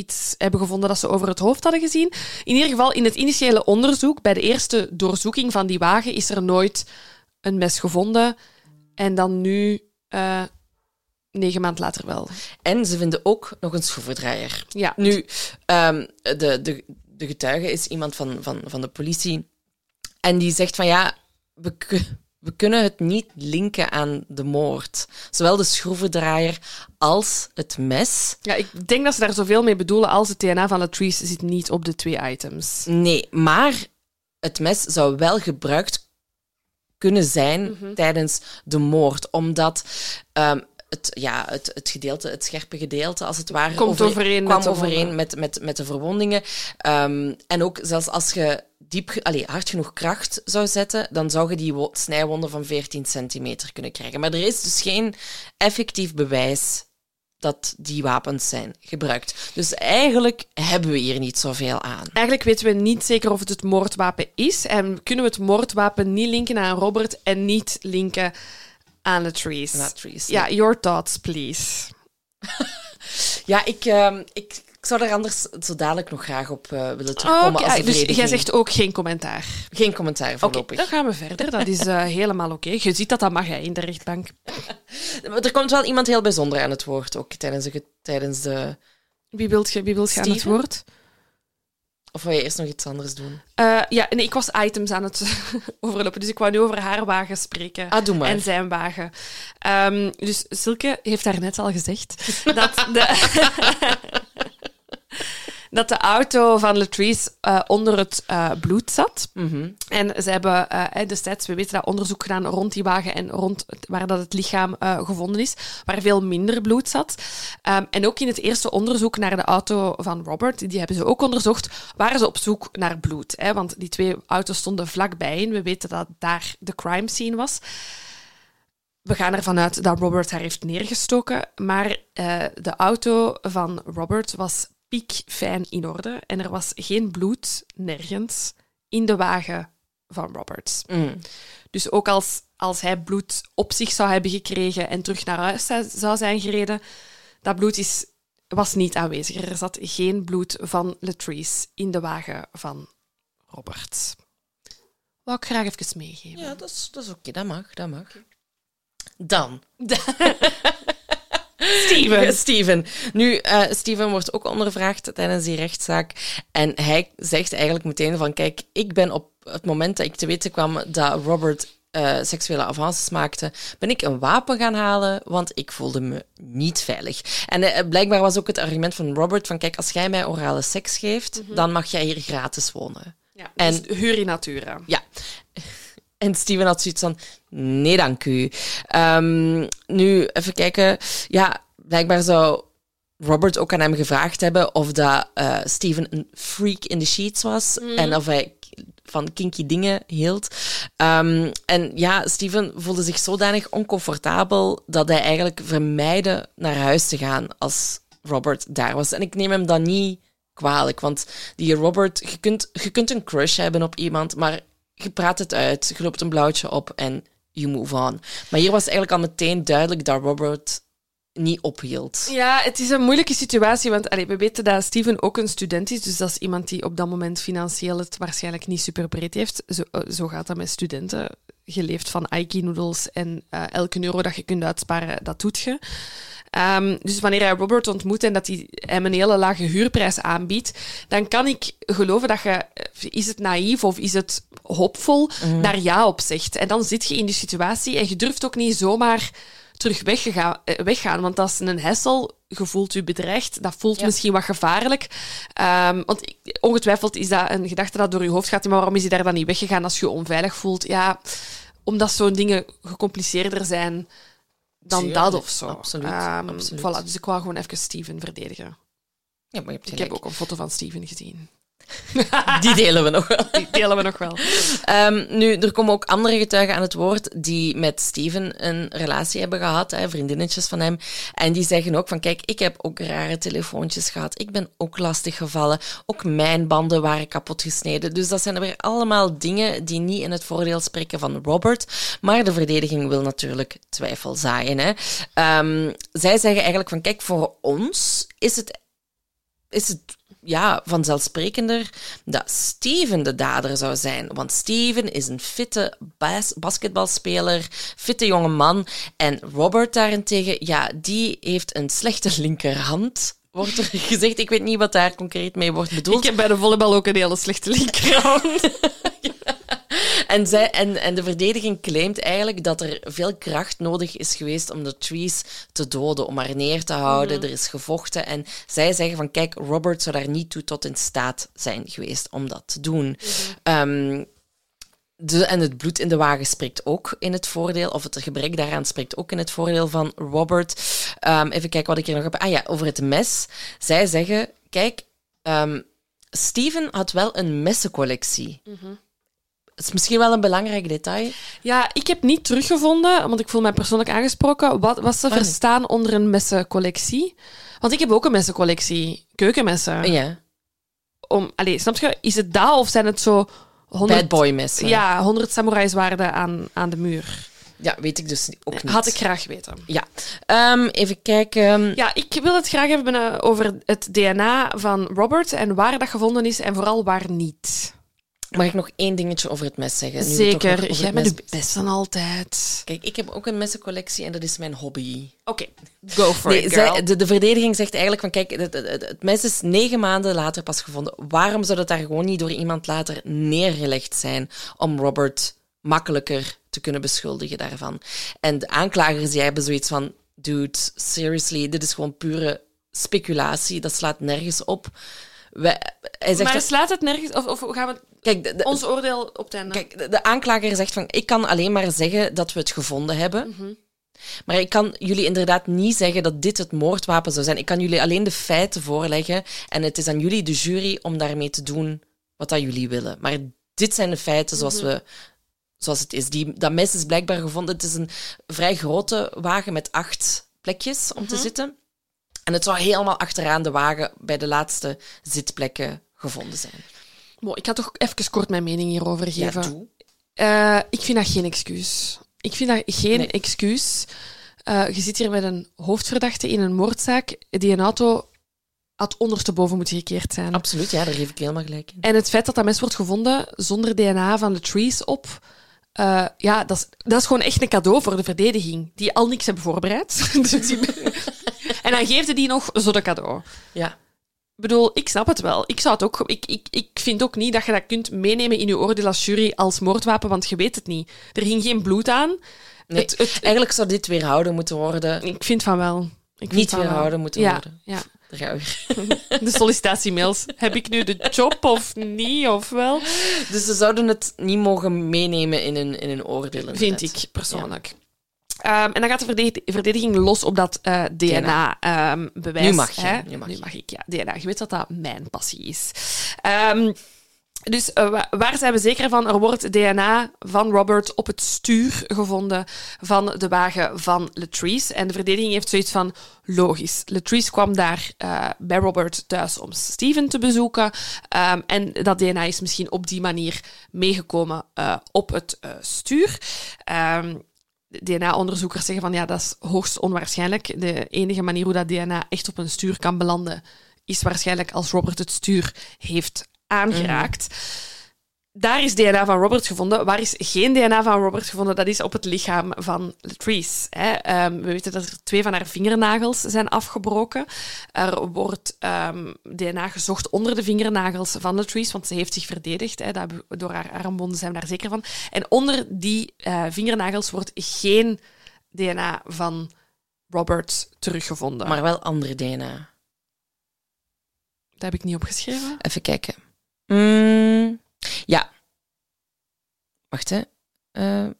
iets hebben gevonden dat ze over het hoofd hadden gezien. In ieder geval, in het initiële onderzoek, bij de eerste doorzoeking van die wagen, is er nooit een mes gevonden. En dan nu, uh, negen maanden later wel. En ze vinden ook nog een schroevendraaier. Ja. Nu, um, de, de, de getuige is iemand van, van, van de politie. En die zegt van ja, we, we kunnen het niet linken aan de moord. Zowel de schroevendraaier als het mes. Ja, ik denk dat ze daar zoveel mee bedoelen als het DNA van Latrice zit niet op de twee items. Nee, maar het mes zou wel gebruikt kunnen zijn mm -hmm. tijdens de moord, omdat um, het, ja, het, het gedeelte, het scherpe gedeelte, als het ware, Komt overeen kwam met overeen met, met, met de verwondingen. Um, en ook zelfs als je diep, allee, hard genoeg kracht zou zetten, dan zou je die snijwonden van 14 centimeter kunnen krijgen. Maar er is dus geen effectief bewijs dat die wapens zijn gebruikt. Dus eigenlijk hebben we hier niet zoveel aan. Eigenlijk weten we niet zeker of het het moordwapen is. En kunnen we het moordwapen niet linken aan Robert en niet linken aan de trees. Latrice. Ja, your thoughts, please. Ja, ik, ehm, ik, ik zou daar anders zo dadelijk nog graag op eh, willen terugkomen. Als de dus jij zegt ook geen commentaar. Geen commentaar Oké, voorlopig. dan gaan we verder. Dat is eh, helemaal oké. Je ziet dat dat mag hè, in de rechtbank. Er komt wel iemand heel bijzonder aan het woord, ook tijdens de... Tijdens de Wie wilt je, wie wilt je aan het woord? Of wil je eerst nog iets anders doen? Eh, ja, nee, ik was items aan het overlopen, dus ik wou nu over haar wagen spreken. Ah, doe maar. En zijn wagen. Ehm, dus Silke heeft daar net al gezegd dat de, dat de auto van Latrice eh, onder het eh, bloed zat. Mhm. En ze hebben eh, destijds, we weten dat, onderzoek gedaan rond die wagen en rond het- waar dat het lichaam gevonden is, waar veel minder bloed zat. Ehm, en ook in het eerste onderzoek naar de auto van Robert, die hebben ze ook onderzocht, waren ze op zoek naar bloed. Hè, want die twee auto's stonden vlakbij en we weten dat daar de crime scene was. We gaan ervan uit dat Robert haar heeft neergestoken, maar de auto van Robert was piekfijn in orde en er was geen bloed, nergens, in de wagen van Robert. Mm. Dus ook als, als hij bloed op zich zou hebben gekregen en terug naar huis zou- zou zijn gereden, dat bloed is, was niet aanwezig. Er zat geen bloed van Latrice in de wagen van Robert. Wou ik graag even meegeven. Ja, dat is, dat is oké. Dat mag, dat mag. Dan. Steven. Steven. Nu, eh, Steven wordt ook ondervraagd tijdens die rechtszaak. En hij zegt eigenlijk meteen van... Kijk, ik ben op het moment dat ik te weten kwam dat Robert eh, seksuele avances maakte, ben ik een wapen gaan halen, want ik voelde me niet veilig. En eh, blijkbaar was ook het argument van Robert van... Kijk, als jij mij orale seks geeft, dan mag jij hier gratis wonen. Ja, En- dus huur in natura. Ja. En Steven had zoiets van, nee dank u. Ehm, nu, even kijken. Ja, blijkbaar zou Robert ook aan hem gevraagd hebben of dat eh, Steven een freak in de sheets was. En of hij van kinky dingen hield. Ehm, en ja, Steven voelde zich zodanig oncomfortabel dat hij eigenlijk vermijde naar huis te gaan als Robert daar was. En ik neem hem dan niet kwalijk, want die Robert, je kunt, je kunt een crush hebben op iemand, maar je praat het uit, je loopt een blauwtje op en you move on. Maar hier was eigenlijk al meteen duidelijk dat Robert niet ophield. Ja, het is een moeilijke situatie, want we weten dat Steven ook een student is, dus dat is iemand die op dat moment financieel het waarschijnlijk niet super breed heeft. Zo, eh, zo gaat dat met studenten. Je leeft van Aiki-noodles en eh, elke euro dat je kunt uitsparen, dat doet je. Ehm, dus wanneer hij Robert ontmoet en dat hij hem een hele lage huurprijs aanbiedt, dan kan ik geloven dat je, eh, is het naïef of is het hoopvol, daar ja op zegt. En dan zit je in die situatie en je durft ook niet zomaar terug weggaan, eh, weggaan want dat is een hessel. Je voelt je bedreigd, dat voelt Ja. misschien wat gevaarlijk. Ehm, want ongetwijfeld is dat een gedachte dat door je hoofd gaat, maar waarom is hij daar dan niet weggegaan als je je onveilig voelt? Ja, omdat zo'n dingen gecompliceerder zijn dan dat of zo. absoluut, Ehm, absoluut. Voilà, dus ik wou gewoon even Steven verdedigen. Ja, maar je hebt Ik heb ook een foto van Steven gezien. Die delen we nog wel. Die delen we nog wel. Ehm, nu, er komen ook andere getuigen aan het woord die met Steven een relatie hebben gehad, hè, vriendinnetjes van hem. En die zeggen ook van, kijk, ik heb ook rare telefoontjes gehad. Ik ben ook lastig gevallen. Ook mijn banden waren kapot gesneden. Dus dat zijn weer allemaal dingen die niet in het voordeel spreken van Robert. Maar de verdediging wil natuurlijk twijfel zaaien. Hè. Ehm, zij zeggen eigenlijk van, kijk, voor ons is het is het ja, vanzelfsprekender dat Steven de dader zou zijn. Want Steven is een fitte bas basketbalspeler, fitte jonge man. En Robert daarentegen, ja, die heeft een slechte linkerhand. Wordt er gezegd. Ik weet niet wat daar concreet mee wordt bedoeld. Ik heb bij de volleybal ook een hele slechte linkerhand. En, zij, en, en de verdediging claimt eigenlijk dat er veel kracht nodig is geweest om de trees te doden, om haar neer te houden. Er is gevochten. En zij zeggen van, kijk, Robert zou daar niet toe tot in staat zijn geweest om dat te doen. Ehm, de, en het bloed in de wagen spreekt ook in het voordeel, of het gebrek daaraan spreekt ook in het voordeel van Robert. Ehm, even kijken wat ik hier nog heb. Ah ja, over het mes. Zij zeggen, kijk, ehm, Steven had wel een messencollectie. Is misschien wel een belangrijk detail. Ja, ik heb niet teruggevonden, want ik voel mij persoonlijk aangesproken, wat, wat ze Ah, nee. verstaan onder een messencollectie. Want ik heb ook een messencollectie, keukenmessen. Ja, Om, allee, snap je, is het dat of zijn het zo 100, bad boy messen. ja, 100 samurai-zwaarden aan, aan de muur? Ja, weet ik dus ook niet. Had ik graag weten. Ja. Ehm, even kijken. Ja, ik wil het graag hebben eh, over het DNA van Robert en waar dat gevonden is en vooral waar niet. Mag ik nog één dingetje over het mes zeggen? Nu Zeker, jij het bent de bezig beste altijd. Kijk, ik heb ook een messencollectie en dat is mijn hobby. Oké, go for Nee, it, girl. zij- de, de verdediging zegt eigenlijk van, kijk, het, het, het mes is negen maanden later pas gevonden. Waarom zou dat daar gewoon niet door iemand later neergelegd zijn om Robert makkelijker te kunnen beschuldigen daarvan? En de aanklagers die hebben zoiets van, dude, seriously, dit is gewoon pure speculatie, dat slaat nergens op. Wij, hij zegt maar slaat het nergens... Of, of gaan we kijk, de, de- ons oordeel op het einde? Kijk, de, de aanklager zegt van, ik kan alleen maar zeggen dat we het gevonden hebben. Mhm. Maar ik kan jullie inderdaad niet zeggen dat dit het moordwapen zou zijn. Ik kan jullie alleen de feiten voorleggen. En het is aan jullie, de jury, om daarmee te doen wat dat jullie willen. Maar dit zijn de feiten zoals, Mhm. we, zoals het is. Die, dat mes is blijkbaar gevonden. Het is een vrij grote wagen met acht plekjes om te Mhm. zitten. En het zou helemaal achteraan de wagen bij de laatste zitplekken gevonden zijn. Ik ga toch even kort mijn mening hierover Ja, geven. doe. Eh, ik vind dat geen excuus. Ik vind dat geen Nee. excuus. Eh, je zit hier met een hoofdverdachte in een moordzaak die een auto had ondersteboven moeten gekeerd zijn. Absoluut, ja, daar geef ik helemaal gelijk in. En het feit dat dat mes wordt gevonden zonder DNA van de trees op, eh, ja, dat is, dat is gewoon echt een cadeau voor de verdediging, die al niks hebben voorbereid. Dus en dan geeft die nog zo de cadeau. Ja. Ik bedoel, ik snap het wel. Ik, zou het ook, ik, ik, ik vind ook niet dat je dat kunt meenemen in je oordeel als jury als moordwapen, want je weet het niet. Er ging geen bloed aan. Nee, Het- het- eigenlijk zou dit weerhouden moeten worden. Ik vind van wel. Ik Niet wel. weerhouden moeten ja, worden. Ja. De sollicitatiemails. Heb ik nu de job of niet, of wel? Dus ze zouden het niet mogen meenemen in een, in een oordeel. Vind ik persoonlijk. Ehm, en dan gaat de verdedig- verdediging los op dat eh, DNA-bewijs. Nu mag je, Hè? nu mag je. ik, ja. DNA. Je weet dat dat mijn passie is. Ehm, dus eh, wa- waar zijn we zeker van? Er wordt DNA van Robert op het stuur gevonden van de wagen van Latrice. En de verdediging heeft zoiets van, logisch. Latrice kwam daar eh, bij Robert thuis om Steven te bezoeken. Ehm, en dat DNA is misschien op die manier meegekomen op het stuur. Ehm, DNA-onderzoekers zeggen van ja, dat is hoogst onwaarschijnlijk. De enige manier hoe dat DNA echt op een stuur kan belanden, is waarschijnlijk als Robert het stuur heeft aangeraakt. Daar is DNA van Robert gevonden. Waar is geen DNA van Robert gevonden? Dat is op het lichaam van Latrice. Hè. Ehm, we weten dat er twee van haar vingernagels zijn afgebroken. Er wordt ehm, DNA gezocht onder de vingernagels van Latrice, want ze heeft zich verdedigd. Hè. Dat door haar armbonden zijn we daar zeker van. En onder die eh, vingernagels wordt geen DNA van Robert teruggevonden. Maar wel andere DNA. Dat heb ik niet opgeschreven. Even kijken. Mm, ja. Wacht, hè. Eh,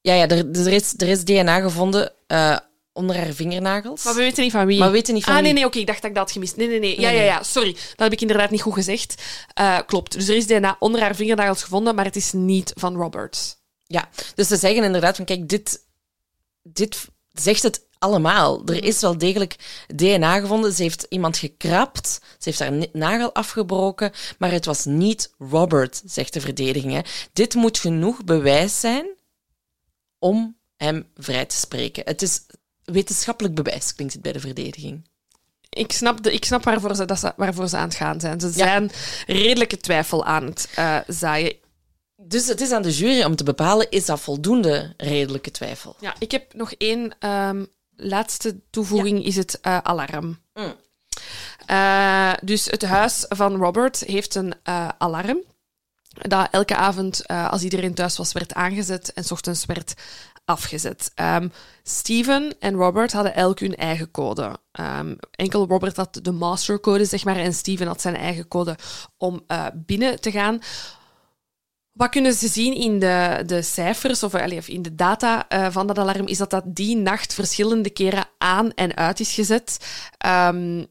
ja, ja er, er, is, er is DNA gevonden eh, onder haar vingernagels. Maar we weten niet van wie. Maar we weten niet van ah, nee, wie. nee, oké, ik dacht dat ik dat had gemist. Nee, nee, nee. Ja, ja, ja, sorry. Dat heb ik inderdaad niet goed gezegd. Eh, klopt. Dus er is DNA onder haar vingernagels gevonden, maar het is niet van Robert. Ja, dus ze zeggen inderdaad van kijk, dit, dit zegt het allemaal. Er is wel degelijk DNA gevonden. Ze heeft iemand gekrapt. Ze heeft haar nagel afgebroken. Maar het was niet Robert, zegt de verdediging. Hè. Dit moet genoeg bewijs zijn om hem vrij te spreken. Het is wetenschappelijk bewijs, klinkt het bij de verdediging. Ik snap, de, ik snap waarvoor, ze, dat ze, waarvoor ze aan het gaan zijn. Ze Ja. zijn redelijke twijfel aan het eh, zaaien. Dus het is aan de jury om te bepalen, is dat voldoende redelijke twijfel? Ja, ik heb nog één ehm, laatste toevoeging, is het eh, alarm. Mm. Eh, dus het huis van Robert heeft een eh, alarm. Dat elke avond, als iedereen thuis was, werd aangezet en 's ochtends werd afgezet. Ehm, Steven en Robert hadden elk hun eigen code. Ehm, enkel Robert had de mastercode, zeg maar, en Steven had zijn eigen code om binnen te gaan. Wat kunnen ze zien in de, de cijfers of, of in de data eh, van dat alarm? Is dat dat die nacht verschillende keren aan en uit is gezet. Ehm,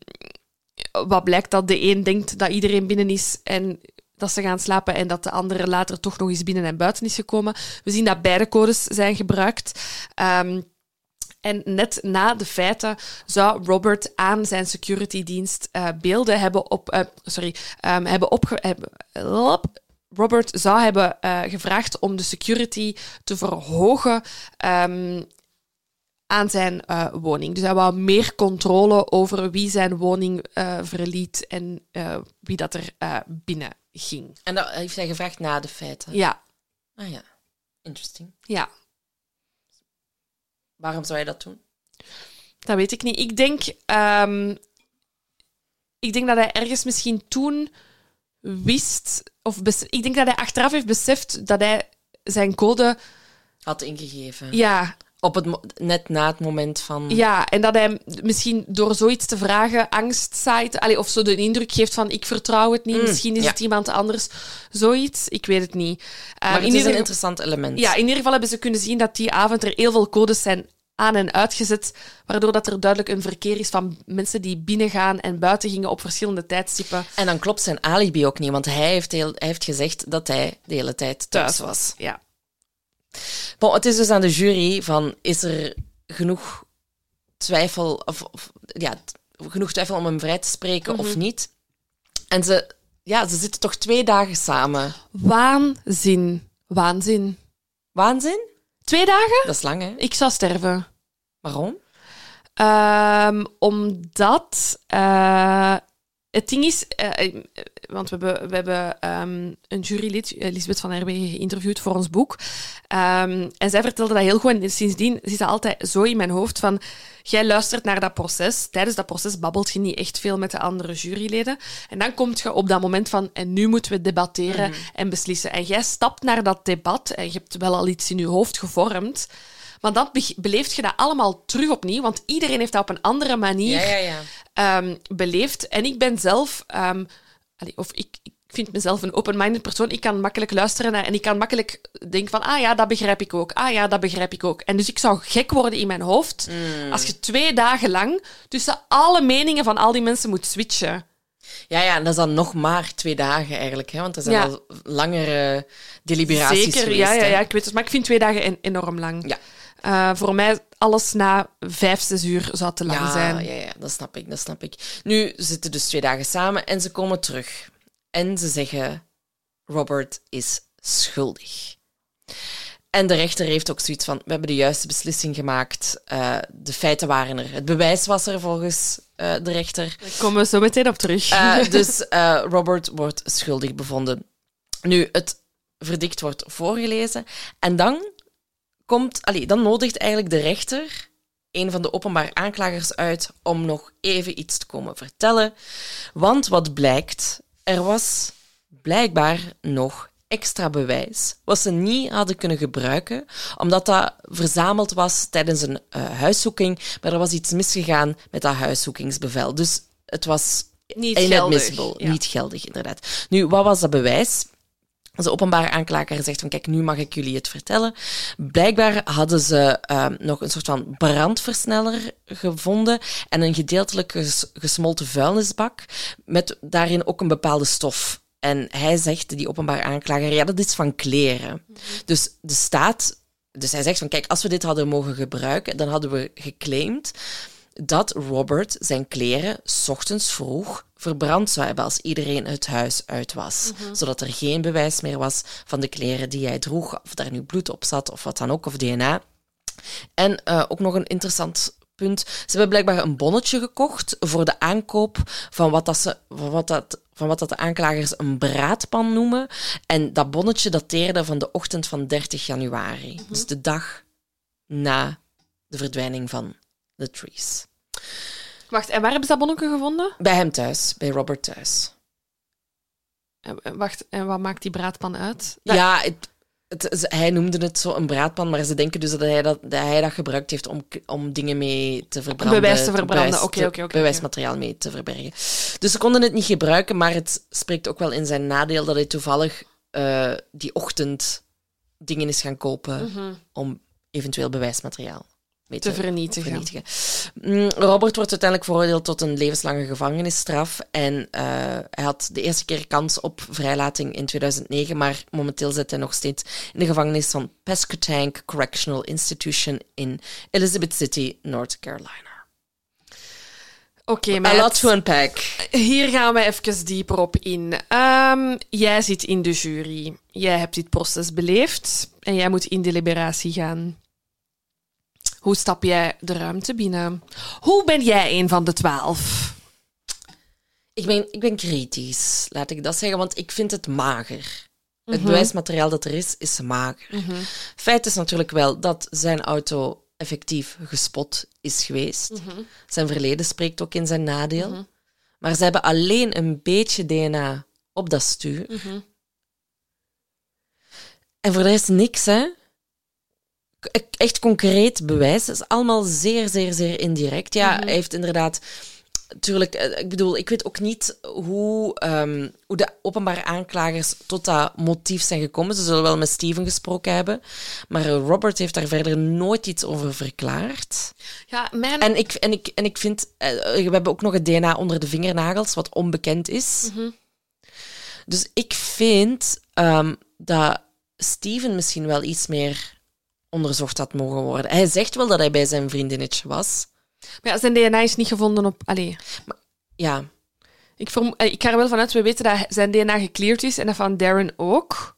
wat blijkt dat de een denkt dat iedereen binnen is en dat ze gaan slapen en dat de andere later toch nog eens binnen en buiten is gekomen. We zien dat beide codes zijn gebruikt. Ehm, en net na de feiten zou Robert aan zijn securitydienst uh, beelden hebben op... Uh, sorry, um, hebben opge... Hebben, Robert zou hebben uh, gevraagd om de security te verhogen um, aan zijn uh, woning. Dus hij wou meer controle over wie zijn woning uh, verliet en wie dat er binnen ging. En dat heeft hij gevraagd na de feiten? Ja. Ah ja, interesting. Ja. Waarom zou hij dat doen? Dat weet ik niet. Ik denk, um, ik denk dat hij ergens misschien toen wist, of ik denk dat hij achteraf heeft beseft dat hij zijn code had ingegeven. Ja. Op het net na het moment van. Ja, en dat hij misschien door zoiets te vragen angst zaait, allee, of zo de indruk geeft van ik vertrouw het niet, mm, misschien is het iemand anders. Zoiets, ik weet het niet. Maar um, het is een interessant element. Ja, in ieder geval hebben ze kunnen zien dat die avond er heel veel codes zijn aan- en uitgezet, waardoor dat er duidelijk een verkeer is van mensen die binnengaan en buiten gingen op verschillende tijdstippen. En dan klopt zijn alibi ook niet, want hij heeft, heel, hij heeft gezegd dat hij de hele tijd thuis was. Ja. Bon, het is dus aan de jury van, is er genoeg twijfel, of, of ja, genoeg twijfel om hem vrij te spreken of mhm. niet? En ze, ja, ze zitten toch twee dagen samen. Waanzin. Waanzin. Waanzin? Twee dagen? Dat is lang, hè? Ik zou sterven. Waarom? Um, omdat uh, het ding is, uh, want we hebben, we hebben um, een jurylid, Elisabeth van Herwegen, geïnterviewd voor ons boek. Um, en zij vertelde dat heel goed. En sindsdien zit dat altijd zo in mijn hoofd van... Jij luistert naar dat proces. Tijdens dat proces babbelt je niet echt veel met de andere juryleden. En dan kom je op dat moment van... En nu moeten we debatteren mm -hmm. en beslissen. En jij stapt naar dat debat en je hebt wel al iets in je hoofd gevormd. Maar dan beleeft je dat allemaal terug opnieuw, want iedereen heeft dat op een andere manier ja, ja, ja. Um, beleefd. En ik ben zelf, um, of ik, ik vind mezelf een open-minded persoon. Ik kan makkelijk luisteren naar, en ik kan makkelijk denken van, ah ja, dat begrijp ik ook. Ah ja, dat begrijp ik ook. En dus ik zou gek worden in mijn hoofd mm. als je twee dagen lang tussen alle meningen van al die mensen moet switchen. Ja, ja, en dat is dan nog maar twee dagen eigenlijk, hè? want er zijn ja. al langere deliberaties Zeker, geweest. ja, ja, ja, ik weet het. Maar ik vind twee dagen en, enorm lang. Ja. Uh, voor mij alles na vijf, zes uur zou te lang ja, zijn. Ja, ja, dat snap ik, dat snap ik. Nu zitten dus twee dagen samen en ze komen terug. En ze zeggen, Robert is schuldig. En de rechter heeft ook zoiets van, we hebben de juiste beslissing gemaakt. Uh, de feiten waren er. Het bewijs was er volgens uh, de rechter. Daar komen we zo meteen op terug. Uh, dus Robert wordt schuldig bevonden. Nu, het verdict wordt voorgelezen. En dan komt, allee, dan nodigt eigenlijk de rechter een van de openbaar aanklagers uit om nog even iets te komen vertellen. Want wat blijkt, er was blijkbaar nog extra bewijs, wat ze niet hadden kunnen gebruiken, omdat dat verzameld was tijdens een uh, huiszoeking, maar er was iets misgegaan met dat huiszoekingsbevel. Dus het was niet geldig. Ja. Niet geldig, inderdaad. Nu, wat was dat bewijs? De openbare aanklager zegt van kijk, nu mag ik jullie het vertellen. Blijkbaar hadden ze uh, nog een soort van brandversneller gevonden en een gedeeltelijk ges gesmolten vuilnisbak met daarin ook een bepaalde stof. En hij zegt, die openbare aanklager, ja, dat is van kleren. Mm -hmm. Dus de staat, dus hij zegt van kijk, als we dit hadden mogen gebruiken, dan hadden we geclaimd dat Robert zijn kleren s ochtends vroeg verbrand zou hebben als iedereen het huis uit was. Mhm. Zodat er geen bewijs meer was van de kleren die hij droeg, of daar nu bloed op zat of wat dan ook, of DNA. En uh, ook nog een interessant punt. Ze hebben blijkbaar een bonnetje gekocht voor de aankoop van wat, dat ze, van wat, dat, van wat dat de aanklagers een braadpan noemen. En dat bonnetje dateerde van de ochtend van 30 januari. Mhm. Dus de dag na de verdwijning van de trees. Wacht, en waar hebben ze dat bonnetje gevonden? Bij hem thuis, bij Robert thuis. En, wacht, en wat maakt die braadpan uit? Ja, het, het, hij noemde het zo een braadpan, maar ze denken dus dat hij dat, dat, hij dat gebruikt heeft om, om dingen mee te verbranden. Bewijs te verbranden, oké, oké. Bewijsmateriaal mee te verbergen. Dus ze konden het niet gebruiken, maar het spreekt ook wel in zijn nadeel dat hij toevallig uh, die ochtend dingen is gaan kopen Mhm. om eventueel bewijsmateriaal weten- Te vernietigen. vernietigen. Mm, Robert wordt uiteindelijk veroordeeld tot een levenslange gevangenisstraf. En eh, hij had de eerste keer kans op vrijlating in 2009, maar momenteel zit hij nog steeds in de gevangenis van Pescatank Correctional Institution in Elizabeth City, North Carolina. Oké, A meid. lot to unpack. Hier gaan we even dieper op in. Ehm, jij zit in de jury. Jij hebt dit proces beleefd en jij moet in deliberatie gaan. Hoe stap jij de ruimte binnen? Hoe ben jij een van de twaalf? Ik ben, ik ben kritisch, laat ik dat zeggen, want ik vind het mager. Het bewijsmateriaal dat er is, is mager. Feit is natuurlijk wel dat zijn auto effectief gespot is geweest. Zijn verleden spreekt ook in zijn nadeel. Maar ze hebben alleen een beetje DNA op dat stuur. En voor de rest niks, hè? Echt concreet bewijs. Het is allemaal zeer, zeer, zeer indirect. Ja, hij heeft inderdaad... Tuurlijk, eh, ik bedoel, ik weet ook niet hoe, ehm, hoe de openbare aanklagers tot dat motief zijn gekomen. Ze zullen wel met Steven gesproken hebben. Maar Robert heeft daar verder nooit iets over verklaard. Ja, mijn... En ik, en ik, en ik vind, eh, we hebben ook nog het DNA onder de vingernagels, wat onbekend is. Dus ik vind ehm, dat Steven misschien wel iets meer onderzocht had mogen worden. Hij zegt wel dat hij bij zijn vriendinnetje was. Maar ja, zijn DNA is niet gevonden op... Allee, Ja, ik, vermo- eh, ik ga er wel vanuit, we weten dat zijn DNA gecleared is en dat van Darren ook.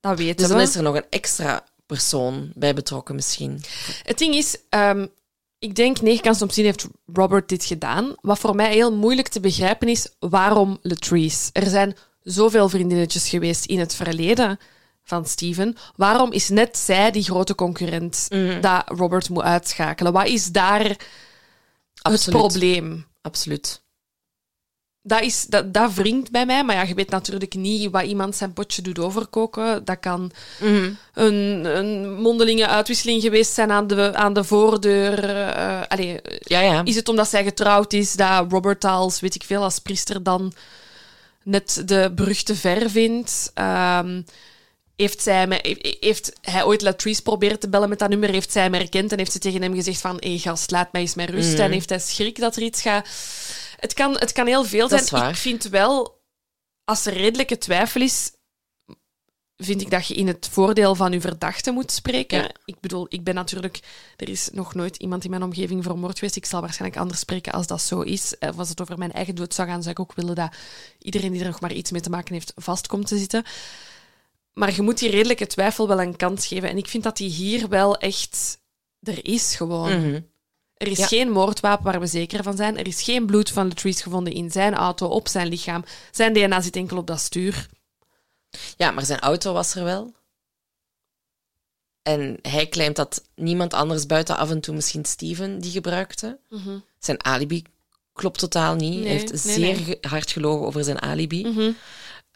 Dat weten dus dan is er nog een extra persoon bij betrokken misschien. Het ding is, ehm, ik denk 9 kans op 10 heeft Robert dit gedaan. Wat voor mij heel moeilijk te begrijpen is, waarom Latrice? Er zijn zoveel vriendinnetjes geweest in het verleden van Steven. Waarom is net zij die grote concurrent Mhm. dat Robert moet uitschakelen? Wat is daar het probleem? Absoluut. Dat, is, dat, dat wringt bij mij, maar ja, je weet natuurlijk niet wat iemand zijn potje doet overkoken. Dat kan Mhm. een, een mondelinge uitwisseling geweest zijn aan de, aan de voordeur. allee, Ja, ja. is het omdat zij getrouwd is dat Robert als, weet ik veel, als priester dan net de brug te ver vindt? Ehm, heeft, zij me, heeft hij ooit Latrice proberen te bellen met dat nummer? Heeft zij hem herkend en heeft ze tegen hem gezegd van hé gast, laat mij eens met rust. Mhm. En heeft hij schrik dat er iets gaat... Het kan, het kan heel veel Dat zijn. Ik vind wel, als er redelijke twijfel is, vind ik dat je in het voordeel van je verdachte moet spreken. Ja. Ik bedoel, ik ben natuurlijk... Er is nog nooit iemand in mijn omgeving vermoord geweest. Ik zal waarschijnlijk anders spreken als dat zo is. Eh, Als het over mijn eigen dood zou gaan, zou ik ook willen dat iedereen die er nog maar iets mee te maken heeft, vast komt te zitten. Maar je moet die redelijke twijfel wel een kans geven. En ik vind dat die hier wel echt... Er is gewoon. Mhm. Er is Ja. geen moordwapen waar we zeker van zijn. Er is geen bloed van Latrice gevonden in zijn auto, op zijn lichaam. Zijn DNA zit enkel op dat stuur. Ja, maar zijn auto was er wel. En hij claimt dat niemand anders buiten af en toe misschien Steven die gebruikte. Zijn alibi klopt totaal niet. Nee, hij heeft nee, zeer nee. hard gelogen over zijn alibi. Mhm.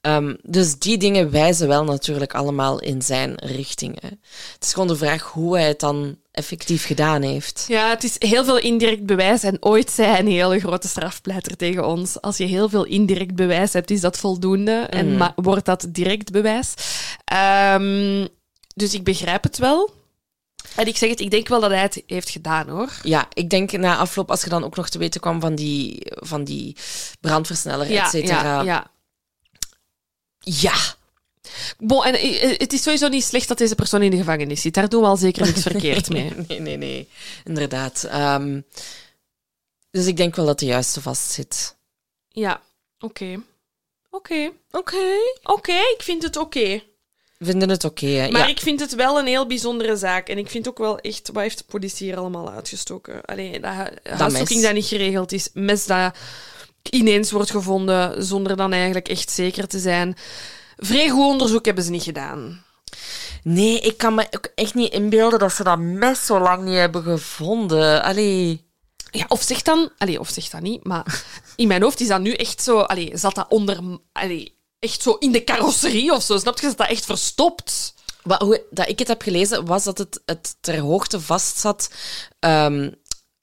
Ehm, dus die dingen wijzen wel natuurlijk allemaal in zijn richting. Hè. Het is gewoon de vraag hoe hij het dan effectief gedaan heeft. Ja, het is heel veel indirect bewijs. En ooit zei een hele grote strafpleiter tegen ons: als je heel veel indirect bewijs hebt, is dat voldoende. En ma- wordt dat direct bewijs? Ehm, dus ik begrijp het wel. En ik zeg het, ik denk wel dat hij het heeft gedaan hoor. Ja, ik denk na afloop, als je dan ook nog te weten kwam van die, van die brandversneller, et Ja, cetera. ja, ja. Ja. Bon, en eh, het is sowieso niet slecht dat deze persoon in de gevangenis zit. Daar doen we al zeker niks verkeerd mee. Nee, nee, nee. Inderdaad. Ehm, dus ik denk wel dat de juiste vastzit. Ja, oké. Oké. Oké. Oké, ik vind het oké. Vinden het oké, hè? Maar ja. ik vind het wel een heel bijzondere zaak. En ik vind ook wel echt, wat heeft de politie hier allemaal uitgestoken? Alleen dat hu- huiszoeking dat niet geregeld is, mes dat ineens wordt gevonden zonder dan eigenlijk echt zeker te zijn. Vrij goed onderzoek hebben ze niet gedaan. Nee, ik kan me ook echt niet inbeelden dat ze dat mes zo lang niet hebben gevonden. Allee. Ja, of zeg dan, allee, of zeg dat niet, maar in mijn hoofd is dat nu echt zo, allee, zat dat onder, allee, echt zo in de carrosserie of zo, snap je? Zat dat echt verstopt? Wat, hoe dat ik het heb gelezen, was dat het, het ter hoogte vast zat, ehm,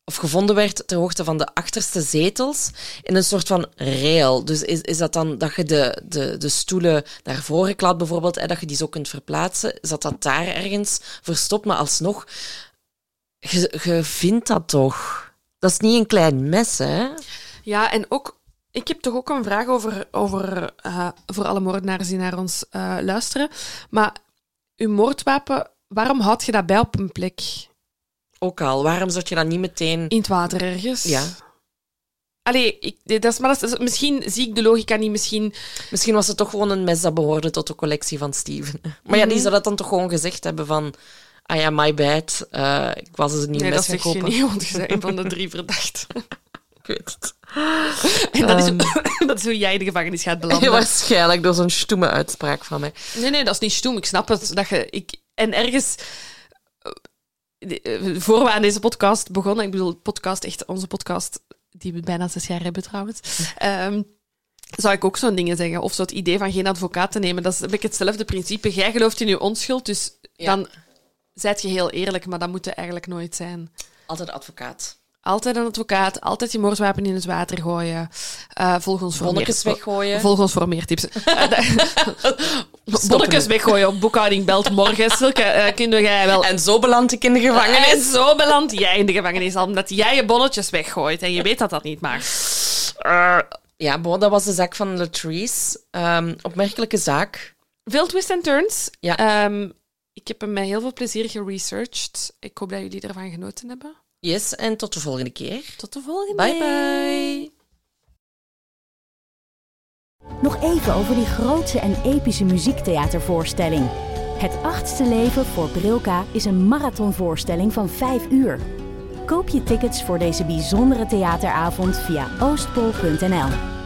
of gevonden werd ter hoogte van de achterste zetels, in een soort van rail. Dus is, is dat dan dat je de, de, de stoelen naar voren klapt bijvoorbeeld, hè, dat je die zo kunt verplaatsen? Zat dat daar ergens verstopt, maar alsnog... Je, vindt dat toch? Dat is niet een klein mes, hè? Ja, en ook, ik heb toch ook een vraag over, over eh, voor alle moordenaars die naar ons eh, luisteren. Maar uw moordwapen, waarom houd je dat bij op een plek? Ook al. Waarom zou je dat niet meteen... In het water ergens? Ja. Allee, ik, dat is, maar dat is, misschien zie ik de logica niet, misschien... Misschien was het toch gewoon een mes dat behoorde tot de collectie van Steven. Maar ja, die Mhm. zou dat dan toch gewoon gezegd hebben van... Ah ja, my bad. eh, ik was dus een nieuw Nee, mes dat gaan zeg je kopen. niet, want je bent een van de drie verdachten. Ik weet het. En dat is, Ehm. dat is hoe jij in de gevangenis gaat belanden. Waarschijnlijk door zo'n stoeme uitspraak van mij. Nee, nee, dat is niet stoem. Ik snap het. Dat je, ik, en ergens... eh, de- Voor we aan deze podcast begonnen, ik bedoel, podcast, echt onze podcast, die we bijna zes jaar hebben trouwens, ehm, zou ik ook zo'n dingen zeggen. Of zo het idee van geen advocaat te nemen. Dat is een beetje hetzelfde principe. Jij gelooft in je onschuld, dus Ja. dan zijt je heel eerlijk, maar dat moet je eigenlijk nooit zijn. Altijd advocaat. Altijd een advocaat, altijd je moordwapen in het water gooien. Eh volg ons voor meer- Bonnetjes weggooien. Volg ons voor meer tips. Eh, Bonnetjes weggooien op boekhouding belt morgen. Zulke eh kinderen jij wel. En zo beland ik in de En gevangenis. zo beland jij in de gevangenis, omdat jij je bonnetjes weggooit en je weet dat dat niet mag. Eh, ja, bon, dat was de zaak van Latrice. Ehm opmerkelijke zaak. Veel twists en turns. Ja. Ehm, ik heb hem met heel veel plezier geresearched. Ik hoop dat jullie ervan genoten hebben. Yes, en tot de volgende keer. Tot de volgende. Bye bye. Nog even over die grootse en epische muziektheatervoorstelling. Het achtste leven voor Brilka is een marathonvoorstelling van 5 uur. Koop je tickets voor deze bijzondere theateravond via oostpol.nl.